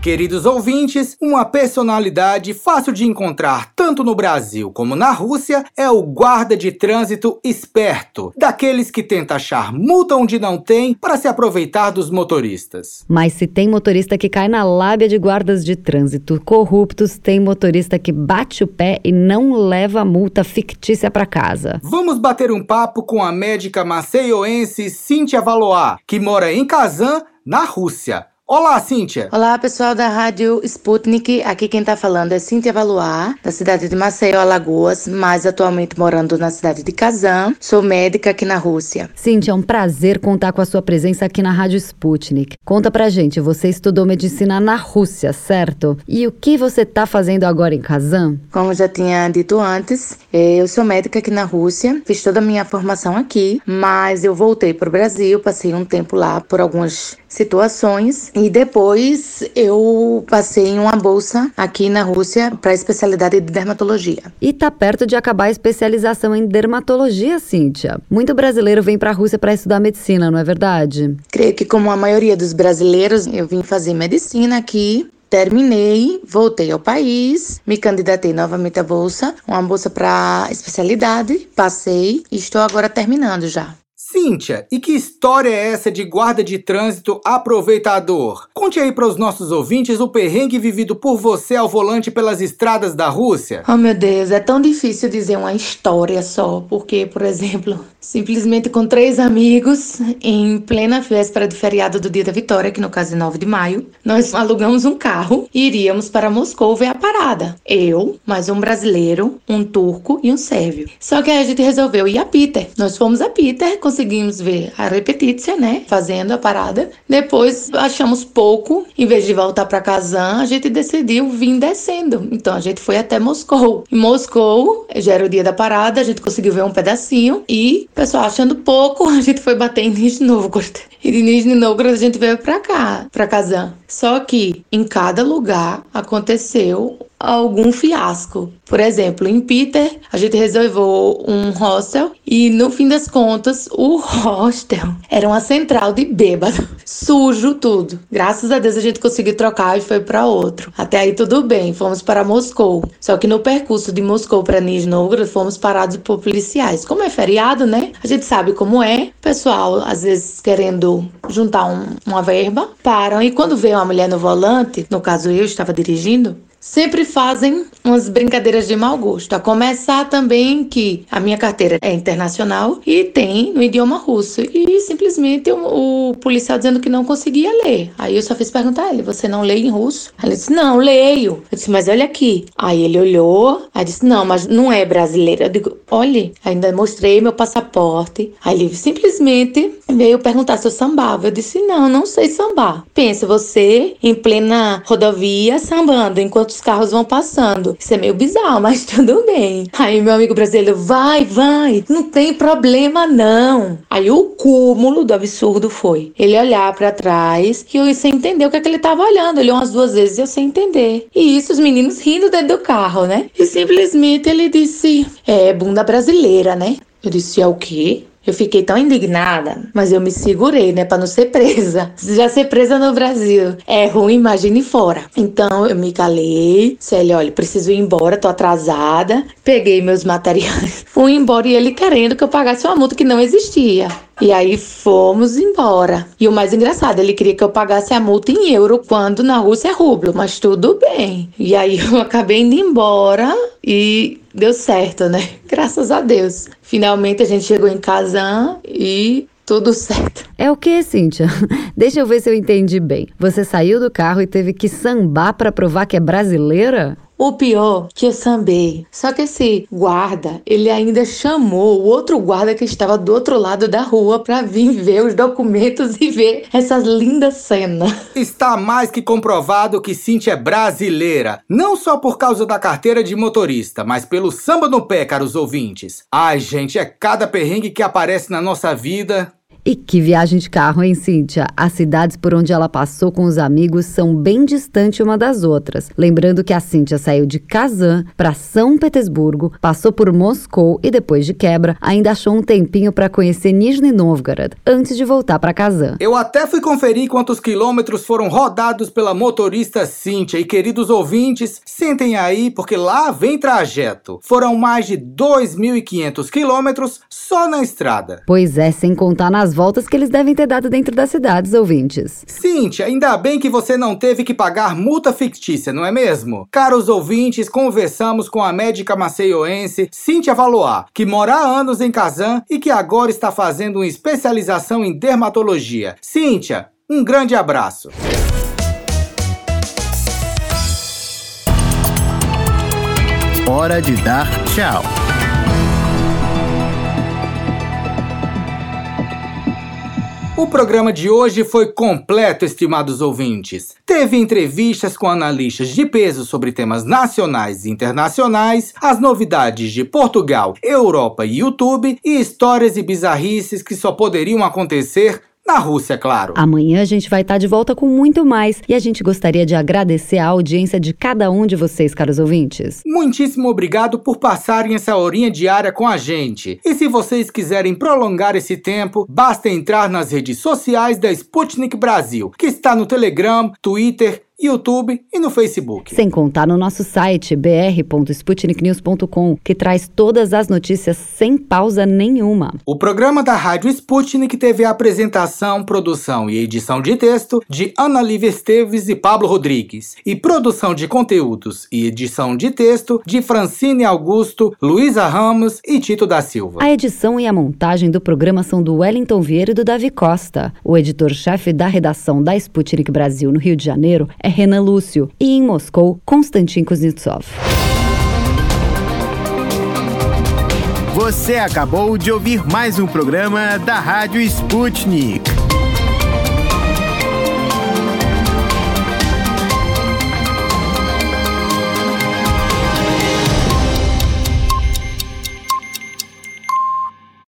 Speaker 3: Queridos ouvintes, uma personalidade fácil de encontrar tanto no Brasil como na Rússia é o guarda de trânsito esperto, daqueles que tenta achar multa onde não tem para se aproveitar dos motoristas.
Speaker 2: Mas se tem motorista que cai na lábia de guardas de trânsito corruptos, tem motorista que bate o pé e não leva a multa fictícia para casa.
Speaker 3: Vamos bater um papo com a médica maceioense Cíntia Valois, que mora em Kazan, na Rússia. Olá, Cíntia.
Speaker 10: Olá, pessoal da Rádio Sputnik. Aqui quem tá falando é Cíntia Valuar, da cidade de Maceió, Alagoas, mas atualmente morando na cidade de Kazan. Sou médica aqui na Rússia.
Speaker 2: Cíntia, é um prazer contar com a sua presença aqui na Rádio Sputnik. Conta pra gente, você estudou medicina na Rússia, certo? E o que você tá fazendo agora em Kazan?
Speaker 10: Como já tinha dito antes, eh, eu sou médica aqui na Rússia, fiz toda a minha formação aqui, mas eu voltei pro Brasil, passei um tempo lá por algumas situações e depois eu passei em uma bolsa aqui na Rússia para especialidade de dermatologia.
Speaker 2: E tá perto de acabar a especialização em dermatologia, Cíntia. Muito brasileiro vem para a Rússia para estudar medicina, não é verdade?
Speaker 10: Creio que como a maioria dos brasileiros, eu vim fazer medicina aqui Terminei, voltei ao país, me candidatei novamente à bolsa, uma bolsa para especialidade, passei e estou agora terminando já.
Speaker 3: Cíntia, e que história é essa de guarda de trânsito aproveitador? Conte aí para os nossos ouvintes o perrengue vivido por você ao volante pelas estradas da Rússia.
Speaker 10: Oh meu Deus, é tão difícil dizer uma história só, porque, por exemplo, simplesmente com três amigos, em plena véspera de feriado do Dia da Vitória, que no caso é 9 de maio, nós alugamos um carro e iríamos para Moscou ver a parada. Eu, mais um brasileiro, um turco e um sérvio. Só que aí a gente resolveu ir a Peter. Nós fomos a Peter, conseguimos conseguimos ver a repetição, né? Fazendo a parada. Depois achamos pouco, em vez de voltar para Kazan, a gente decidiu vir descendo. Então a gente foi até Moscou. Em Moscou, já era o dia da parada, a gente conseguiu ver um pedacinho e, pessoal, achando pouco, *laughs* a gente foi bater em Nizhny Novgorod. E de Nizhny Novgorod a gente veio para cá, para Kazan. Só que em cada lugar aconteceu algum fiasco. Por exemplo, em Peter, a gente reservou um hostel e no fim das contas, o *laughs* hostel era uma central de bêbado, sujo tudo. Graças a Deus a gente conseguiu trocar e foi para outro. Até aí tudo bem, fomos para Moscou. Só que no percurso de Moscou para Nizhny Novgorod fomos parados por policiais. Como é feriado, né? A gente sabe como é. Pessoal, às vezes querendo juntar um, uma verba, param e quando vê uma mulher no volante, no caso eu estava dirigindo, sempre fazem umas brincadeiras de mau gosto. A começar também que a minha carteira é internacional e tem no idioma russo. E simplesmente o, o policial dizendo que não conseguia ler. Aí eu só fiz perguntar a ele: Você não lê em russo? Ele disse: Não, leio. Eu disse: Mas olha aqui. Aí ele olhou, aí disse: Não, mas não é brasileiro. Eu digo: Olhe, ainda mostrei meu passaporte. Aí ele simplesmente veio perguntar se eu sambava. Eu disse: Não, não sei sambar. Pensa, você em plena rodovia sambando enquanto os carros vão passando. Isso é meio bizarro, *laughs* mas tudo bem. Aí meu amigo brasileiro, vai, vai, não tem problema não. Aí o cúmulo do absurdo foi ele olhar para trás e eu sem entender o que é que ele tava olhando. Ele umas duas vezes eu sem entender. E isso, os meninos rindo dentro do carro, né? E simplesmente ele disse: É, bunda brasileira, né? Eu disse: É o quê? Eu fiquei tão indignada, mas eu me segurei, né, para não ser presa. *laughs* Já ser presa no Brasil é ruim, imagine fora. Então eu me calei, disse olha, preciso ir embora, tô atrasada. Peguei meus materiais, *laughs* fui embora e ele querendo que eu pagasse uma multa que não existia. E aí fomos embora. E o mais engraçado, ele queria que eu pagasse a multa em euro, quando na Rússia é rublo, mas tudo bem. E aí eu *laughs* acabei indo embora e deu certo, né? *laughs* Graças a Deus. Finalmente a gente chegou em Kazan e tudo *laughs* certo.
Speaker 2: É o que, Cíntia? Deixa eu ver se eu entendi bem. Você saiu do carro e teve que sambar para provar que é brasileira?
Speaker 10: O pior que eu sambei. Só que esse guarda, ele ainda chamou o outro guarda que estava do outro lado da rua para vir ver os documentos e ver essa linda cena. *laughs*
Speaker 3: Está mais que comprovado que Cintia é brasileira. Não só por causa da carteira de motorista, mas pelo samba no pé, caros ouvintes. Ai, gente, é cada perrengue que aparece na nossa vida.
Speaker 2: E que viagem de carro, hein, Cíntia? As cidades por onde ela passou com os amigos são bem distantes uma das outras. Lembrando que a Cíntia saiu de Kazan para São Petersburgo, passou por Moscou e depois de quebra, ainda achou um tempinho para conhecer Nizhny Novgorod antes de voltar para Kazan.
Speaker 3: Eu até fui conferir quantos quilômetros foram rodados pela motorista Cíntia e queridos ouvintes, sentem aí porque lá vem trajeto. Foram mais de 2.500 quilômetros só na estrada.
Speaker 2: Pois é, sem contar nas voltas que eles devem ter dado dentro das cidades, ouvintes.
Speaker 3: Cíntia, ainda bem que você não teve que pagar multa fictícia, não é mesmo? Caros ouvintes, conversamos com a médica maceioense Cíntia Valois, que mora há anos em Kazan e que agora está fazendo uma especialização em dermatologia. Cíntia, um grande abraço.
Speaker 1: Hora de dar tchau.
Speaker 3: O programa de hoje foi completo, estimados ouvintes. Teve entrevistas com analistas de peso sobre temas nacionais e internacionais, as novidades de Portugal, Europa e YouTube e histórias e bizarrices que só poderiam acontecer na Rússia, claro.
Speaker 2: Amanhã a gente vai estar de volta com muito mais e a gente gostaria de agradecer a audiência de cada um de vocês, caros ouvintes.
Speaker 3: Muitíssimo obrigado por passarem essa horinha diária com a gente. E se vocês quiserem prolongar esse tempo, basta entrar nas redes sociais da Sputnik Brasil, que está no Telegram, Twitter YouTube e no Facebook.
Speaker 2: Sem contar no nosso site br.sputniknews.com, que traz todas as notícias sem pausa nenhuma.
Speaker 3: O programa da Rádio Sputnik teve a apresentação, produção e edição de texto de Ana Lívia Esteves e Pablo Rodrigues, e produção de conteúdos e edição de texto de Francine Augusto, Luísa Ramos e Tito da Silva.
Speaker 2: A edição e a montagem do programa são do Wellington Vieira e do Davi Costa. O editor-chefe da redação da Sputnik Brasil no Rio de Janeiro é Renan Lúcio e em Moscou, Konstantin Kuznetsov.
Speaker 1: Você acabou de ouvir mais um programa da Rádio Sputnik.